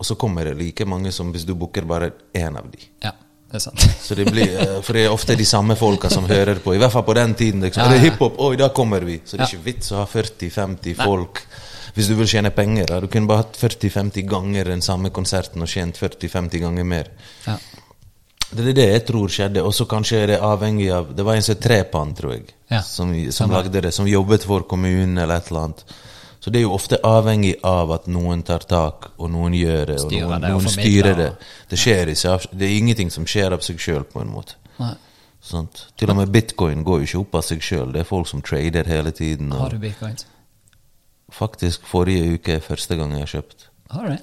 D: og så kommer det like mange som hvis du booker bare én av de.
C: Ja, det er sant.
D: Så det blir, eh, For det er ofte de samme folka som hører på. I hvert fall på den tiden. Liksom.
C: Ja,
D: Er det hiphop? Oi, da kommer vi. Så det er
C: Ja.
D: ikke vits å ha 40-50 folk. Hvis du vil tjene penger. Du kunne bare hatt 40-50 ganger den samme konserten og tjent 40-50 ganger mer.
C: Ja.
D: Det er det jeg tror skjedde. Og så kanskje er det avhengig av Det var en som het Trepan, tror jeg,
C: Ja,
D: som, som lagde det. Som jobbet for kommunen eller et eller annet. Så det er jo ofte avhengig av at noen tar tak, og noen gjør det, og
C: Styrer
D: noen,
C: det og
D: noen styrer det. Det skjer ikke seg, Det er ingenting som skjer av seg sjøl, på en måte.
C: Nei.
D: Sant? Til og med bitcoin går jo ikke opp av seg sjøl. Det er folk som trader hele tiden.
C: Har du bitcoins?
D: Faktisk, forrige uke er første gang jeg har kjøpt.
C: Har du det?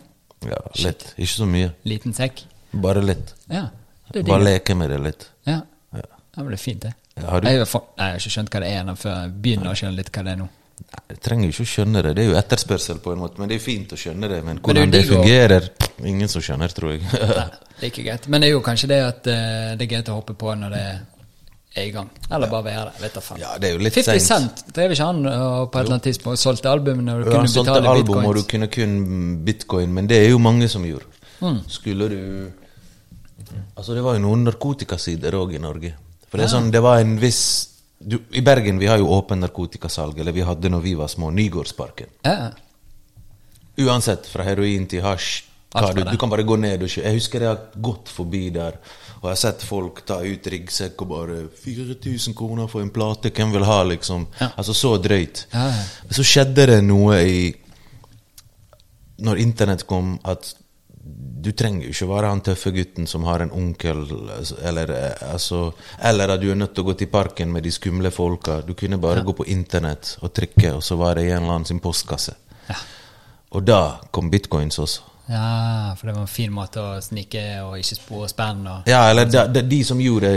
D: Ja, litt. Ikke så mye.
C: Liten sekk?
D: Bare litt.
C: Ja. Det er
D: Bare leke med det litt.
C: Ja.
D: Ja.
C: ja, men det er fint, det.
D: Ja, har du-
C: Jeg, for... nei, jeg har ikke skjønt hva det er ennå, før jeg begynner å skjønne litt hva det er nå.
D: Nei, Jeg trenger jo ikke å skjønne det. Det er jo etterspørsel, på en måte. Men det er fint å skjønne det. Men
C: Men det er
D: hvordan det fungerer og... ingen som skjønner, tror jeg.
C: Nei, det er ikke greit. Men det er jo kanskje det at uh, det er greit å hoppe på når det er i gang. Eller bare være det. Vet da faen.
D: Ja, det er jo litt
C: 50
D: sent.
C: Cent drev ikke han på et eller annet tidspunkt og solgte album når du
D: Ja,
C: kunne
D: Han
C: betale
D: album, og du kunne kun bitcoin, men det er jo mange som gjorde.
C: Mm.
D: Skulle du Altså, det var jo noen narkotikasider òg i Norge. For det er sånn, det var en viss du, I Bergen vi har jo åpen narkotikasalg, eller vi hadde når vi var små, Nygårdsparken.
C: Ja.
D: Uansett, fra heroin til hasj. Du, du kan bare gå ned og kjøpe. Jeg husker jeg har gått forbi der, og jeg har sett folk ta ut ryggsekk og bare 4000 kroner for en plate, hvem vil ha, liksom?
C: Ja.
D: Altså så drøyt.
C: Ja, ja.
D: Men så skjedde det noe i Når internett kom, at du trenger jo ikke være han tøffe gutten som har en onkel, eller, eh, altså, eller at du er nødt til å gå til parken med de skumle folka. Du kunne bare gå på internett og trykke, og så var det i en eller annen sin postkasse.
C: Ja.
D: Og da kom bitcoins også.
C: Ja, for det var en fin måte å snike og ikke spore spenn og
D: Ja, eller de, de, de som gjorde,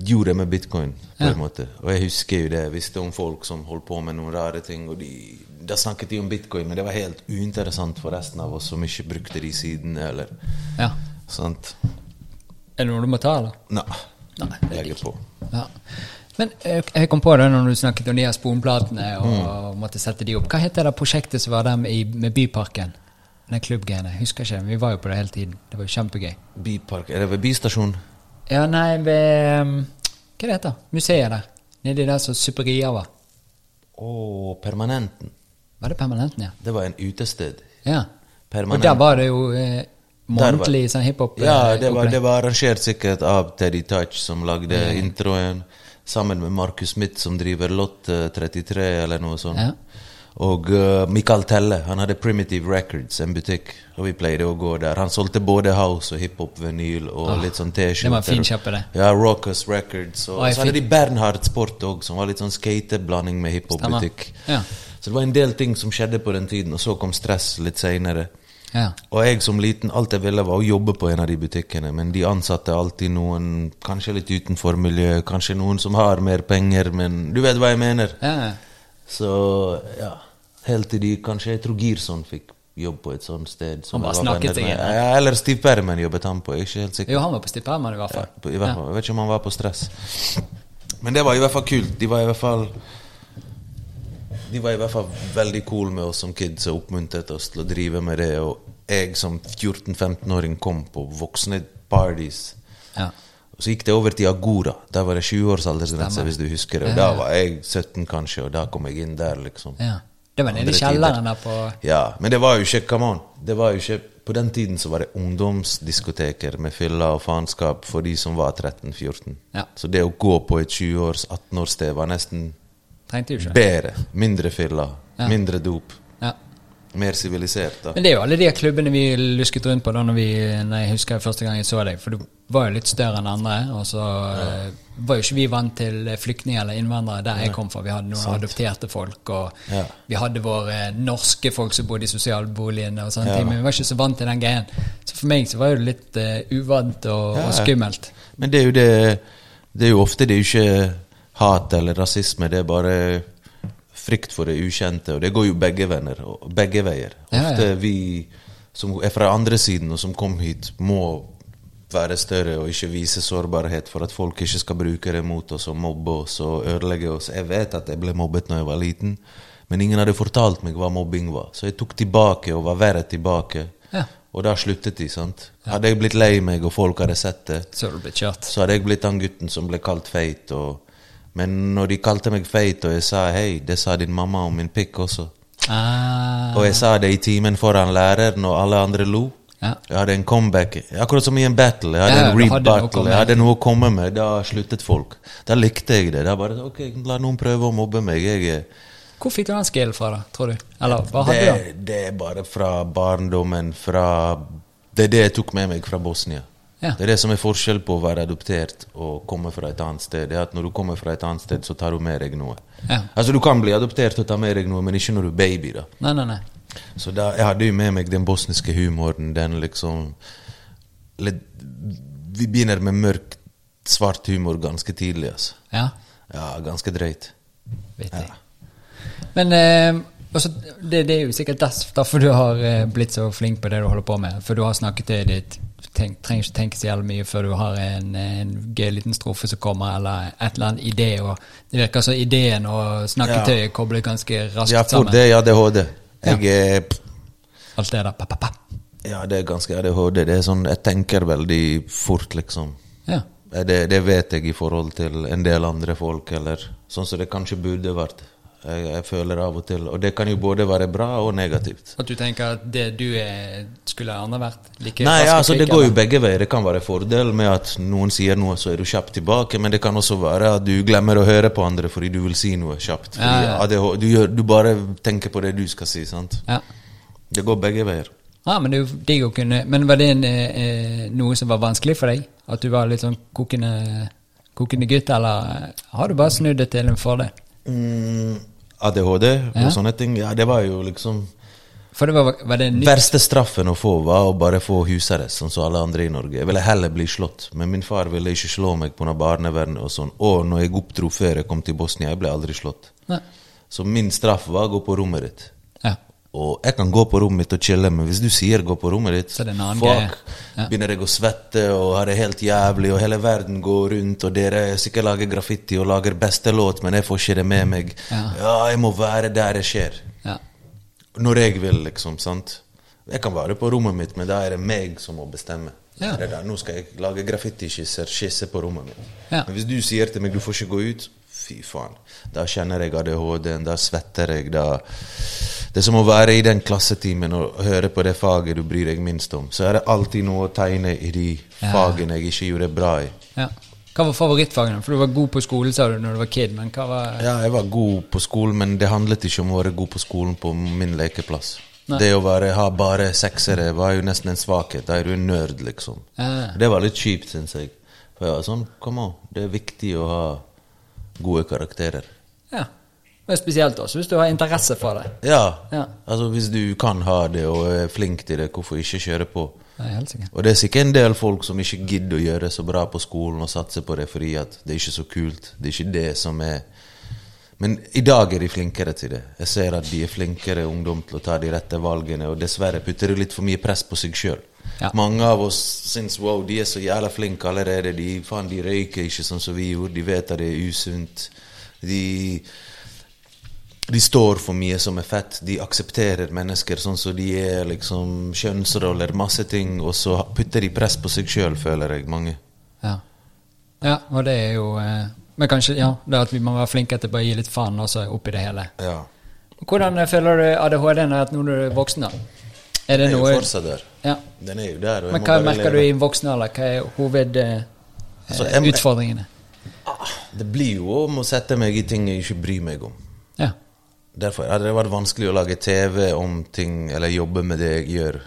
D: gjorde det med bitcoin, på
C: Ja.
D: en måte. Og jeg husker jo det. Jeg visste om folk som holdt på med noen rare ting, og de, da snakket de om bitcoin, men det var helt uinteressant for resten av oss som ikke brukte de sidene, eller
C: Ja.
D: sant.
C: Er det noe du må ta, eller?
D: Nei.
C: Nei,
D: Legger på.
C: Ja. Men eh, jeg kom på det når du snakket om de her sponplatene og
D: Mm.
C: måtte sette de opp. Hva heter det prosjektet som var der med, med Byparken? Den klubbgreiene. Husker ikke. Vi var jo på det hele tiden. Det var jo kjempegøy.
D: Bypark, er det ved Bystasjonen?
C: Ja, nei, ved Hva det heter Museet der. Nedi der som Superia var.
D: Å, Permanenten.
C: Var det Permanenten, ja?
D: Det var en utested.
C: Ja. Og der var det jo eh, månedlig sånn hiphop. eh,
D: Ja, det var, det var arrangert sikkert av Teddy Touch, som lagde introen, sammen med Markus Smith, som driver Lott eh, 33, eller noe sånt.
C: Ja.
D: Og uh, Mikael Telle, han hadde Primitive Records, en butikk, og vi pleide å gå der. Han solgte både house og hiphop-vinyl og litt sånn T-skjorter.
C: det var fin kjappe, det.
D: Ja, Rockers Records. Og
C: Å,
D: så hadde de Bernhard Sport òg, som var litt sånn skateblanding med hiphop-butikk.
C: Ja.
D: Så det var en del ting som skjedde på den tiden, og så kom stress litt seinere.
C: Ja.
D: Og jeg som liten, alt jeg ville var å jobbe på en av de butikkene, men de ansatte alltid noen kanskje litt utenfor miljøet, kanskje noen som har mer penger, men du vet hva jeg mener.
C: ja.
D: Så ja, helt til de kanskje Jeg tror Girson fikk jobb på et sånt sted. Som
C: Han bare snakket seg inn.
D: Ja, eller Steve Perman jobbet han på, jeg er ikke helt sikker.
C: Jo, han var på Stiperman i hvert
D: Ja, på, i hvert fall. Jeg vet ikke om han var på stress. Men det var i hvert fall kult. De var i hvert fall De var i hvert fall veldig cool med oss som kids og oppmuntret oss til å drive med det. Og jeg som 14-15-åring kom på voksne parties. Og så gikk det over til Agora. Der var det 20 års aldersgrense, hvis du husker det. Og da var jeg 17 kanskje, og da kom jeg inn der, liksom.
C: ja. Det var nede i kjelleren der på
D: Ja, men det var jo ikke Come on. Det var jo ikke På den tiden så var det ungdomsdiskoteker med fylla og faenskap for de som var 13-14.
C: Ja.
D: Så det å gå på et 20-års, 18-årssted var nesten bedre. Mindre fylla,
C: Ja.
D: mindre dop.
C: Ja.
D: Mer sivilisert, da.
C: Men det er jo alle de klubbene vi lusket rundt på da når, vi, nei, jeg husker første gang jeg så deg. For du var jo litt større enn andre, og så eh, var jo ikke vi vant til flyktninger eller innvandrere der jeg kom fra. Vi hadde noen adopterte folk, og
D: Ja.
C: vi hadde våre norske folk som bodde i sosialboligene og sånne
D: Ja.
C: ting, men vi var ikke så vant til den greien. Så for meg så var det litt uh, uvant og,
D: Ja,
C: og skummelt.
D: Men det er jo det Det er jo ofte det er jo ikke hat eller rasisme, det er bare frykt for det ukjente, og det går jo begge venner, begge veier.
C: Ja, ja.
D: Ofte vi som er fra andre siden, og som kom hit, må være større og ikke vise sårbarhet for at folk ikke skal bruke det mot oss og mobbe oss og ødelegge oss. Jeg vet at jeg ble mobbet når jeg var liten, men ingen hadde fortalt meg hva mobbing var. Så jeg tok tilbake og var verre tilbake.
C: Ja.
D: Og da sluttet de, sant. Hadde jeg blitt lei meg og folk hadde sett det,
C: så hadde
D: jeg blitt han gutten som ble kalt feit. Og, men når de kalte meg feit, og jeg sa hei, det sa din mamma om min pikk også.
C: Ah,
D: Og jeg sa det i timen foran læreren, og alle andre lo.
C: ja.
D: Jeg hadde en comeback. Akkurat som i en battle. Jeg hadde
C: Ja,
D: en
C: rebattle.
D: Jeg hadde noe å komme med. Da sluttet folk. Da likte jeg det. Da bare Ok, la noen prøve å mobbe meg. Jeg
C: Hvor fikk du den skillen fra, tror du? Eller hva hadde du?
D: det, det er bare fra barndommen, fra Det er det jeg tok med meg fra Bosnia.
C: Ja.
D: Det er det som er forskjell på å være adoptert og komme fra et annet sted. Det er at Når du kommer fra et annet sted, så tar du med deg noe.
C: Ja.
D: Altså Du kan bli adoptert og ta med deg noe, men ikke når du er baby. da
C: Nei, nei, nei.
D: Så da, jeg hadde jo med meg den bosniske humoren. Den liksom litt, Vi begynner med mørk, svart humor ganske tidlig. altså
C: Ja,
D: Ja, ganske drøyt.
C: vittig. Men eh, også, det, det er jo sikkert derfor du har eh, blitt så flink på det du holder på med. For du har snakket til ditt tenk, trenger ikke tenke så jævlig mye før du har en, en gøy liten strofe som kommer, eller et eller annet idé. Og det virker som ideen og snakketøyet
D: Ja.
C: kobler ganske raskt
D: Ja, for
C: sammen.
D: det er ADHD. Jeg er
C: Alt det der. Pa, pa, pa.
D: Ja, det er ganske ADHD. Det er sånn, Jeg tenker veldig fort, liksom.
C: Ja.
D: Eh, Det, det vet jeg i forhold til en del andre folk, eller sånn som det kanskje burde vært. Jeg, jeg føler av og til Og det kan jo både være bra og negativt.
C: At du tenker at det du er, skulle andre vært like
D: Nei,
C: ja,
D: altså det går jo begge veier. Det kan være fordel med at noen sier noe, så er du kjapt tilbake. Men det kan også være at du glemmer å høre på andre fordi du vil si noe kjapt.
C: Ja, ja.
D: ADHD du, gjør, du bare tenker på det du skal si. sant?
C: Ja.
D: Det går begge veier.
C: Ja, men det jo kunne Men var det en, eh, noe som var vanskelig for deg? At du var litt sånn kokende, kokende gutt, eller har du bare snudd det til en fordel?
D: Mm, ADHD
C: Ja.
D: og sånne ting, ja, det var jo liksom
C: For det var, var det?
D: Verste straffen å få var å bare få husarrest, sånn som alle andre i Norge. Jeg ville heller bli slått, men min far ville ikke slå meg pga. barnevernet og sånn. Og når jeg oppdro før jeg kom til Bosnia, jeg ble aldri slått.
C: Nei.
D: Så min straff var å gå på rommet ditt.
C: Ja.
D: Og jeg kan gå på rommet mitt og chille, men hvis du sier 'gå på rommet ditt',
C: Så
D: fuck.
C: Ja.
D: begynner jeg å svette og har det helt jævlig, og hele verden går rundt, og dere sikkert lager graffiti og lager beste låt, men jeg får ikke det med meg.
C: Ja.
D: jeg må være der det skjer.
C: ja.
D: Når jeg vil, liksom. sant? Jeg kan være på rommet mitt, men da er det meg som må bestemme.
C: Ja.
D: Nå skal jeg lage graffitiskisser, skisse på rommet mitt.
C: Ja.
D: Men hvis du sier til meg du får ikke gå ut, fy faen. Da kjenner jeg ADHD-en, da svetter jeg, da Det er som å være i den klassetimen og høre på det faget du bryr deg minst om. Så er det alltid noe å tegne i de
C: Ja.
D: fagene jeg ikke gjorde bra i.
C: ja. Hva var favorittfagene? For du var god på skolen, sa du, når du var kid, men hva var
D: Ja, jeg var god på skolen, men det handlet ikke om å være god på skolen på min lekeplass.
C: Nei.
D: Det å være, ha bare seksere var jo nesten en svakhet. Da er du en nerd, liksom.
C: Ja.
D: Det var litt kjipt, syns jeg. For jeg var sånn, kom an, det er viktig å ha gode karakterer.
C: Ja. Men spesielt også hvis du har interesse for det.
D: Ja,
C: Ja.
D: altså hvis du kan ha det og er flink til det, hvorfor ikke kjøre på?
C: Nei, helt sikkert.
D: Og det er sikkert en del folk som ikke gidder å gjøre så bra på skolen og satse på det fordi at det er ikke så kult. Det er ikke det som er Men i dag er de flinkere til det. Jeg ser at de er flinkere ungdom til å ta de rette valgene, og dessverre putter de litt for mye press på seg sjøl.
C: Ja.
D: Mange av oss syns wow, de er så jævla flinke allerede. De, faen, de røyker ikke sånn som vi gjorde. De vet at det er usunt. De de står for mye som er fett. De aksepterer mennesker sånn som de er. liksom Kjønnsroller, masse ting. Og så putter de press på seg sjøl, føler jeg. Mange.
C: Ja. ja, og det er jo eh, Men kanskje ja, det at vi må være flinke til bare å gi litt faen også oppi det hele.
D: Ja.
C: Hvordan eh, føler du ADHD-en at nå når du er voksen? da? Er det
D: Den er jo fortsatt der.
C: Ja.
D: Den er jo der.
C: Men hva merker du i voksen alder? Hva er
D: hovedutfordringene? Eh,
C: hovedutfordringene?
D: Det blir jo om å sette meg i ting jeg ikke bryr meg om.
C: Ja.
D: Derfor hadde det vært vanskelig å lage TV om ting, eller jobbe med det jeg gjør.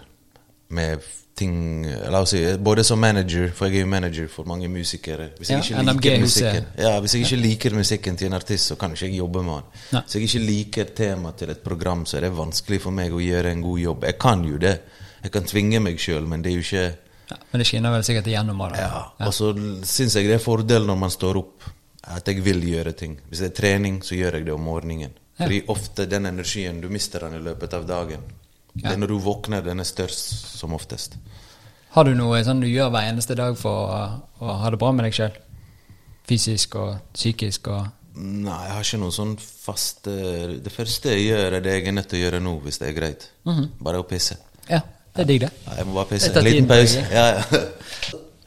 D: Med ting La oss si, både som manager, for jeg er jo manager for mange musikere. Hvis jeg
C: Ja,
D: ikke liker musikken Ja, hvis jeg ikke liker musikken til en artist, så kan ikke jeg jobbe med han. Hvis jeg ikke liker temaet til et program, så er det vanskelig for meg å gjøre en god jobb. Jeg kan jo det. Jeg kan tvinge meg sjøl, men det er jo ikke
C: ja. Men det skinner vel sikkert igjennom av det.
D: ja, Og så syns jeg det er fordel når man står opp, at jeg vil gjøre ting. Hvis det er trening, så gjør jeg det om morgenen.
C: Ja.
D: Fordi ofte den energien, du mister den i løpet av dagen. Det er når du våkner, den er størst som oftest.
C: Har du noe sånn du gjør hver eneste dag for å, å ha det bra med deg sjøl? Fysisk og psykisk og
D: Nei, jeg har ikke noe sånn fast eh, Det første jeg gjør, er det jeg er nødt til å gjøre nå, hvis det er greit. Bare å pisse.
C: Ja, det er digg, det.
D: Ja, jeg må bare pisse. En liten pause. Ja, ja.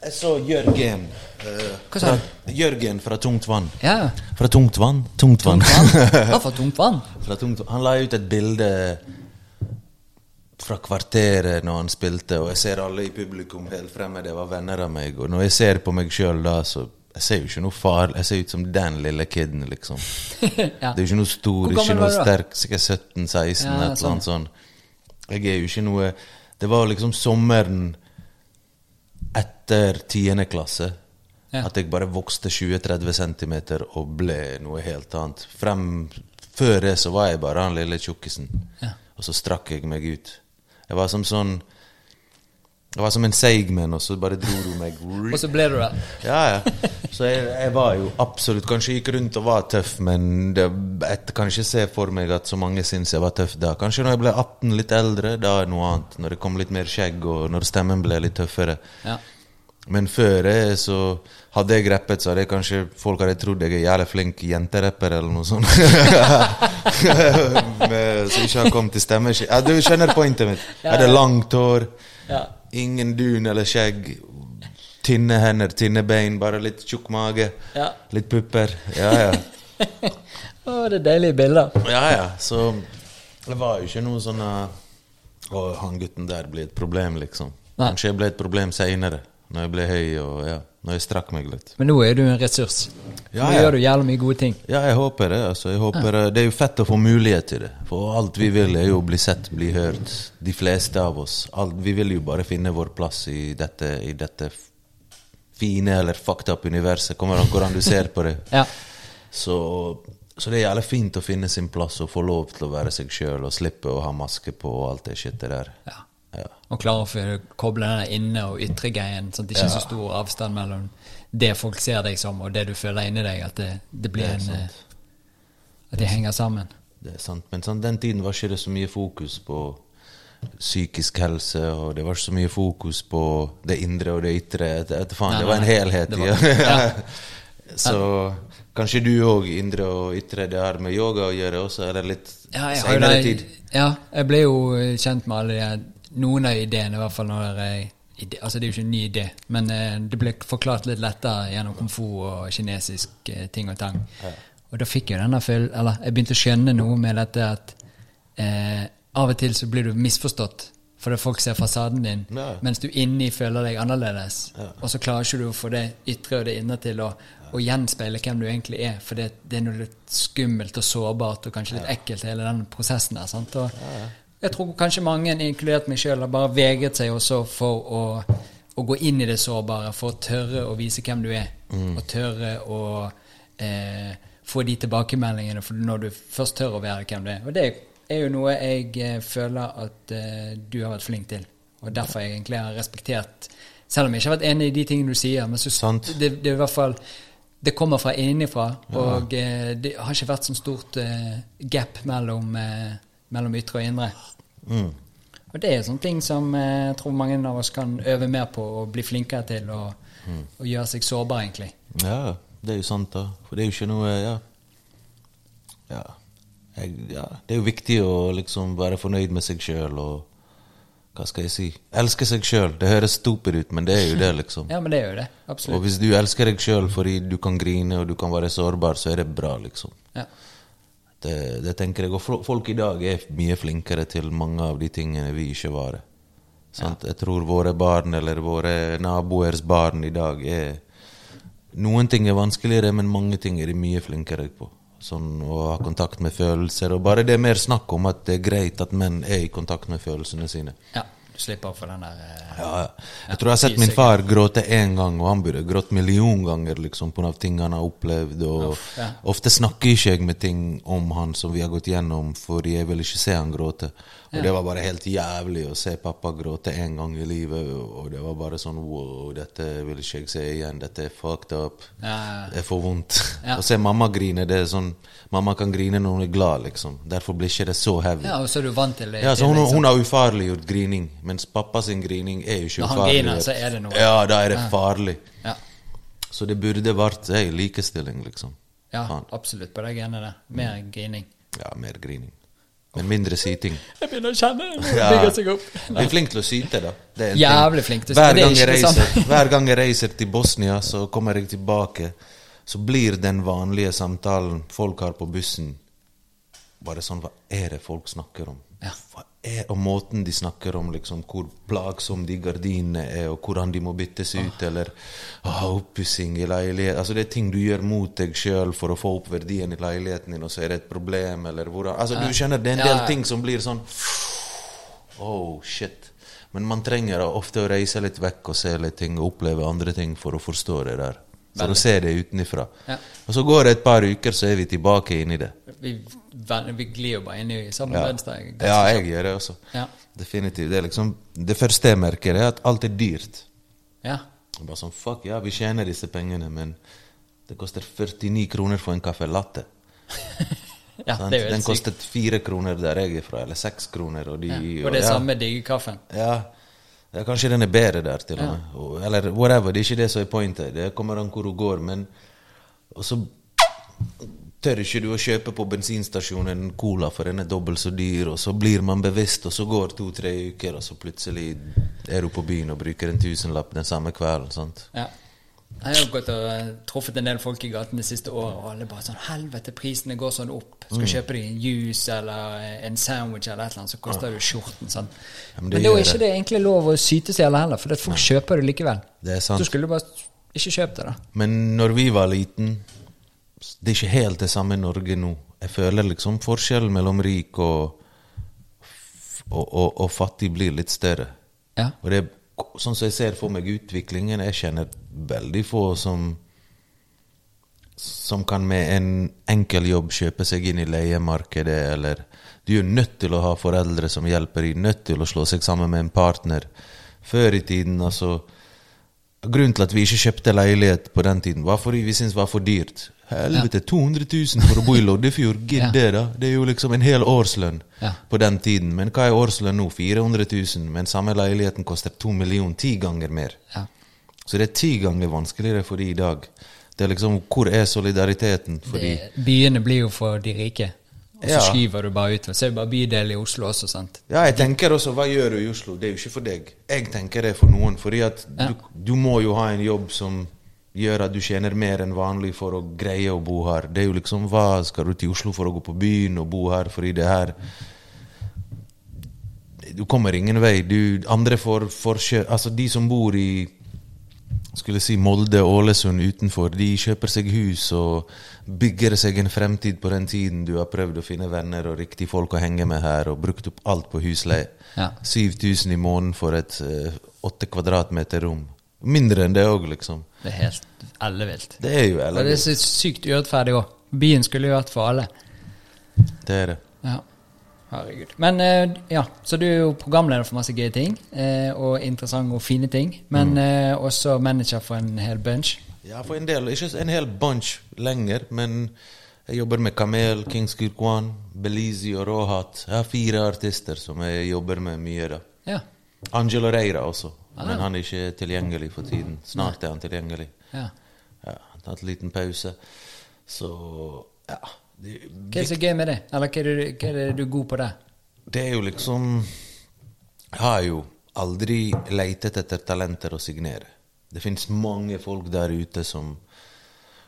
D: Jeg så Jørgen. eh,
C: Hva sa du?
D: Jørgen fra Tungt vann.
C: Ja.
D: Fra Tungt vann? Tungt vann.
C: Tungt vann. Hva for tungt vann?
D: Fra tungt, han la ut et bilde fra kvarteret når han spilte, og jeg ser alle i publikum helt fremme, det var venner av meg. Og når jeg ser på meg sjøl da, så jeg ser jo ikke noe farlig. Jeg ser ut som den lille kiden, liksom.
C: ja.
D: Det er jo ikke noe stor, ikke noe sterk. Sikkert 17-16,
C: Ja,
D: et eller annet sånn. Jeg er jo ikke noe Det var liksom sommeren etter tiende klasse.
C: Ja.
D: At jeg bare vokste 20-30 cm og ble noe helt annet. Frem, før det så var jeg bare han lille tjukkisen.
C: Ja.
D: Og så strakk jeg meg ut. Jeg var som sånn Jeg var som en seigmenn, og så bare dro du meg
C: Og så ble du det.
D: ja, ja. Så jeg, jeg var jo absolutt Kanskje gikk rundt og var tøff, men det, jeg kan ikke se for meg at så mange syns jeg var tøff da. Kanskje når jeg ble 18, litt eldre, da er det noe annet. Når det kom litt mer skjegg, og når stemmen ble litt tøffere.
C: Ja.
D: Men før det, så hadde jeg rappet, så hadde jeg kanskje folk hadde trodd jeg er jævlig flink jenterapper eller noe sånt. Så ikke har kommet til stemme... Ja, du skjønner pointet mitt. Jeg hadde langt hår,
C: Ja.
D: Ingen dun eller skjegg. Tynne hender, tynne bein, bare litt tjukk mage.
C: Ja.
D: Litt pupper. Ja, ja.
C: Å, det er deilige bilder.
D: Ja, ja. Så det var jo ikke noe sånn uh, Å, han gutten der blir et problem, liksom.
C: Nei.
D: Kanskje jeg ble et problem seinere, når jeg ble høy og ja, når jeg strakk meg litt.
C: Men nå er du en ressurs.
D: Ja,
C: nå
D: ja.
C: gjør du jævlig mye gode ting.
D: Ja, jeg håper det. altså. Jeg håper ja. Det er jo fett å få mulighet til det. For alt vi vil, er jo å bli sett, bli hørt. De fleste av oss. Alt, vi vil jo bare finne vår plass i dette, i dette fine eller fucked up universet. Kommer an hvordan du ser på det.
C: Ja.
D: Så, så det er jævlig fint å finne sin plass og få lov til å være seg sjøl og slippe å ha maske på og alt det shitet der.
C: ja.
D: Ja.
C: Og klare å koble den inne- og ytre-greien, sånn at det ikke er så stor avstand mellom det folk ser deg som, og det du føler inni deg. At det, det blir
D: Det
C: en eh, At de henger sammen.
D: Det er sant. Men sånn, den tiden var ikke det så mye fokus på psykisk helse, og det var ikke så mye fokus på det indre og det ytre. Et- Etter faen,
C: Nei,
D: det var en helhet.
C: var- ja.
D: så kanskje du òg, indre og ytre, det har med yoga å gjøre også, eller litt
C: Ja,
D: senere tid?
C: Ja, jeg ble jo eh, kjent med alle de noen av ideene, i hvert fall når jeg Altså, det er jo ikke en ny idé, men eh, det ble forklart litt lettere gjennom kung fu og kinesisk eh, ting og tang. Og da fikk jeg denne følelsen Eller jeg begynte å skjønne noe med dette at eh, av og til så blir du misforstått. Fordi folk ser fasaden din,
D: Ja.
C: mens du inni føler deg annerledes. Og så klarer ikke du å få det ytre og det indre til å, å gjenspeile hvem du egentlig er. For det, det er noe litt skummelt og sårbart og kanskje litt ekkelt, hele den prosessen der. Sant? Og jeg tror kanskje mange, inkludert meg sjøl, har bare vegret seg også for å, å gå inn i det sårbare, for å tørre å vise hvem du er. Og tørre å eh, få de tilbakemeldingene når du først tør å være hvem du er. Og det er jo noe jeg eh, føler at eh, du har vært flink til. Og derfor jeg egentlig har respektert Selv om jeg ikke har vært enig i de tingene du sier, men så det, det er i hvert fall det kommer fra innenfra, og eh, det har ikke vært sånn stort eh, gap mellom, eh, mellom ytre og indre.
D: Mm.
C: Og det er sånne ting som eh, jeg tror mange av oss kan øve mer på og bli flinkere til, og, og gjøre seg sårbar, egentlig.
D: Ja, det er jo sant, da. For det er jo ikke noe Ja. ja. Jeg, ja. Det er jo viktig å liksom være fornøyd med seg sjøl og Hva skal jeg si? Elske seg sjøl. Det høres stupid ut, men det er jo det, liksom.
C: Ja, men det er jo det.
D: Og hvis du elsker deg sjøl fordi du kan grine og du kan være sårbar, så er det bra, liksom.
C: Ja.
D: Det, det tenker jeg, og Folk i dag er mye flinkere til mange av de tingene vi ikke var. Sant? Jeg tror våre barn eller våre naboers barn i dag er Noen ting er vanskeligere, men mange ting er de mye flinkere på. Sånn å ha kontakt med følelser. Og bare det er mer snakk om at det er greit at menn er i kontakt med følelsene sine.
C: Ja, slipper for den der eh,
D: Ja, jeg tror jeg har sett min far gråte én gang, og han burde grått million ganger liksom, pga. ting han har opplevd. Og
C: ja.
D: Ofte snakker ikke jeg med ting om han som vi har gått gjennom, for jeg vil ikke se han gråte. Og det var bare helt jævlig å se pappa gråte én gang i livet, og det var bare sånn wow, dette vil ikke jeg se igjen, dette er fucked up.
C: Ja,
D: Det er for vondt.
C: Ja.
D: Å se mamma grine, det er sånn Mamma kan grine når hun er glad, liksom. Derfor blir ikke det så heavy.
C: ja, og så er du vant til det.
D: Ja, så hun,
C: liksom.
D: hun har ufarliggjort grining, mens pappa sin grining er jo ikke ufarlig.
C: Når han griner, så er det noe.
D: Ja, da er det farlig.
C: Ja,
D: Så det burde vært hey, likestilling, liksom.
C: ja absolutt på det greiene der. Mer grining.
D: Ja, mer grining. Men mindre syting.
C: Jeg begynner å kjenne det
D: Ja.
C: bygger seg opp.
D: Er flinke til å syte, da. Det er en
C: Jævlig
D: ting.
C: flink til å syte, det er
D: gang, jeg reiser, hver gang jeg reiser til Bosnia, så kommer jeg tilbake. Så blir den vanlige samtalen folk har på bussen, bare sånn Hva er det folk snakker om?
C: Ja.
D: Hva er, og måten de snakker om liksom, hvor plagsom de gardinene er, og hvordan de må byttes ut, eller ah, oppussing i leilighet Altså Det er ting du gjør mot deg sjøl for å få opp verdien i leiligheten din, og så er det et problem, eller hvordan Altså Du skjønner, det er en del
C: Ja.
D: ting som blir sånn Oh, shit. Men man trenger ofte å reise litt vekk og se litt ting og oppleve andre ting for å forstå det der. For du ser det utenfra.
C: Ja.
D: Og så går det et par uker, så er vi tilbake inn i det.
C: Vi, vi glir jo bare inn i samme
D: Ja, ja jeg gjør det også.
C: Ja.
D: Definitivt. Det, er liksom, det første jeg merker, er at alt er dyrt.
C: Ja.
D: Jeg Bare sånn, fuck, ja, vi tjener disse pengene, men det koster 49 kroner for en caffè latte.
C: ja er jo
D: Den kostet fire kroner der jeg er fra, eller seks kroner. Og, de,
C: Ja. Og det
D: ja.
C: samme digge kaffen.
D: Ja, ja, kanskje den er bedre der, til og med. Eller whatever. Det er ikke det som er pointet. Det kommer an hvor du går, men Og så tør ikke du å kjøpe på bensinstasjonen en cola, for den er dobbelt så dyr, og så blir man bevisst, og så går to-tre uker, og så plutselig er du på byen og bruker en tusenlapp den samme kvelden. sant?
C: Ja. Jeg har gått og eh, truffet en del folk i gaten det siste året, og alle bare sånn Helvete, prisene går sånn opp. Skal
D: Mm.
C: kjøpe deg en juice eller eh, en sandwich eller et eller annet, så koster det skjorten. sant?
D: men
C: men
D: det
C: da er ikke
D: det.
C: egentlig lov å syte seg heller, for folk folk kjøper det likevel.
D: Det er sant.
C: Så skulle du bare ikke kjøpt det, da.
D: Men når vi var liten Det er ikke helt det samme i Norge nå. Jeg føler liksom forskjellen mellom rik og, og, og, og fattig blir litt større.
C: Ja.
D: Og det er sånn som jeg ser for meg utviklingen Jeg kjenner veldig få som som kan med en enkel jobb kjøpe seg inn i leiemarkedet, eller Du er nødt til å ha foreldre som hjelper deg, nødt til å slå seg sammen med en partner. Før i tiden, altså Grunnen til at vi ikke kjøpte leilighet på den tiden, var fordi vi syntes det var for dyrt. Helvete, 200 000 for å bo i Loddefjord, gidd
C: Ja.
D: det, da. Det er jo liksom en hel årslønn
C: Ja.
D: på den tiden. Men hva er årslønn nå? 400 000, men samme leiligheten koster to millioner, ti ganger mer.
C: Ja.
D: Så det er ti ganger vanskeligere for de i dag. Det er liksom, Hvor er solidariteten? Fordi,
C: byene blir jo for de rike. Og så
D: Ja.
C: skyver du bare utover. Så er det bare bydel i Oslo også, sant.
D: ja, jeg tenker også, hva gjør du i Oslo? Det er jo ikke for deg. Jeg tenker det er for noen. Fordi at
C: Ja.
D: du, du må jo ha en jobb som gjør at du tjener mer enn vanlig for å greie å bo her. Det er jo liksom, hva skal du til Oslo for å gå på byen og bo her fordi det her Du kommer ingen vei. Du, andre får forskjell Altså, de som bor i skulle si Molde og Ålesund utenfor, de kjøper seg hus og bygger seg en fremtid på den tiden du har prøvd å finne venner og riktige folk å henge med her, og brukt opp alt på husleie.
C: Ja.
D: 7000 i måneden for et åtte uh, kvadratmeter rom. Mindre enn det òg, liksom.
C: Det er helt ellevilt.
D: Det er jo ellevilt.
C: Og det er så sykt urettferdig òg. Byen skulle jo vært for alle.
D: Det er det.
C: Ja. Herregud. Men eh, ja, så du er jo programleder for masse gøye ting, eh, og interessante og fine ting. Men eh, også manager for en hel bunch.
D: Ja, for en del. Ikke en hel bunch lenger, men jeg jobber med Kamel, Kings Kirkwan, Belize og Rohat. Jeg har fire artister som jeg jobber med mye, da.
C: Ja.
D: Angelo Reira også, men han er ikke tilgjengelig for tiden. Snart er han tilgjengelig.
C: ja.
D: Ja, tatt en liten pause. Så ja. Det,
C: Hva er det som er gøy med det? Eller hva er det, hva er det du er god på der?
D: det er jo liksom Jeg har jo aldri leitet etter talenter å signere. Det fins mange folk der ute som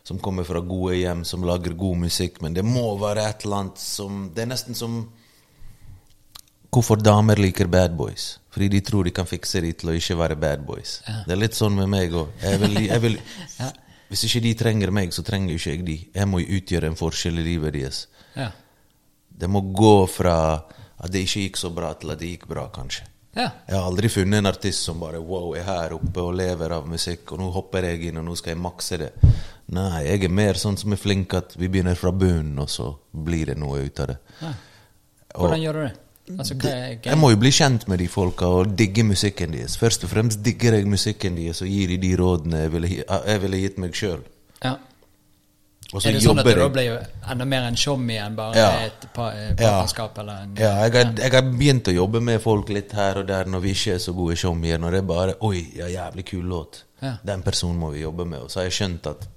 D: som kommer fra gode hjem, som lager god musikk, men det må være et eller annet som Det er nesten som Hvorfor damer liker bad boys. Fordi de tror de kan fikse de til å ikke være bad boys. Det er litt sånn med meg òg. Jeg jeg Hvis ikke de trenger meg, så trenger ikke jeg de. Jeg må jo utgjøre en forskjell i livet deres.
C: Ja.
D: Det må gå fra at det ikke gikk så bra, til at det gikk bra, kanskje.
C: ja.
D: Jeg har aldri funnet en artist som bare wow, er her oppe og lever av musikk, og nå hopper jeg inn, og nå skal jeg makse det. Nei, jeg er mer sånn som er flink at vi begynner fra bunnen, og så blir det noe ut av det.
C: Ja.
D: Og
C: Hvordan gjør du det? Altså, hva er
D: jeg må jo bli kjent med de folka og digge musikken deres. Først og fremst digger jeg musikken deres og gir de de rådene jeg ville, jeg ville gitt meg sjøl.
C: Ja.
D: Og så
C: Er det sånn at
D: du
C: det da blir jo enda mer en tjommi enn bare
D: Ja.
C: et eh, partnerskap Ja, en
D: Ja, jeg har, jeg har begynt å jobbe med folk litt her og der når vi ikke er så gode tjommier. Når det er bare 'oi, ja, jævlig kul låt'.
C: Ja.
D: Den personen må vi jobbe med. Og så har jeg skjønt at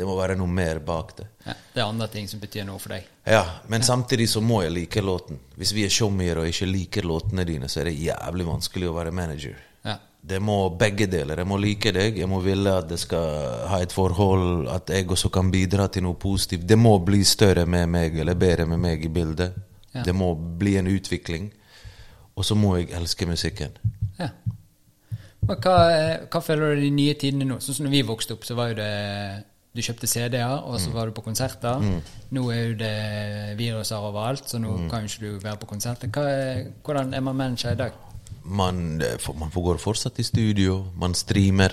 D: det må være noe mer bak det.
C: ja, Det er andre ting som betyr noe for deg.
D: Ja, Men samtidig så må jeg like låten. Hvis vi er showmier og ikke liker låtene dine, så er det jævlig vanskelig å være manager.
C: Ja.
D: Det må begge deler. Jeg må like deg, jeg må ville at det skal ha et forhold, at jeg også kan bidra til noe positivt. Det må bli større med meg, eller bedre med meg i bildet.
C: Ja.
D: Det må bli en utvikling. Og så må jeg elske musikken.
C: Ja. Men hva, eh, hva føler du i de nye tidene nå? Sånn som når vi vokste opp, så var jo det Du kjøpte CD-er, og
D: Mm.
C: så var du på konserter. Nå er jo det viruser overalt, så nå
D: Mm.
C: kan jo ikke du være på konserter. Er, hvordan er man manager i dag?
D: Man, eh, man får går fortsatt i studio, man streamer.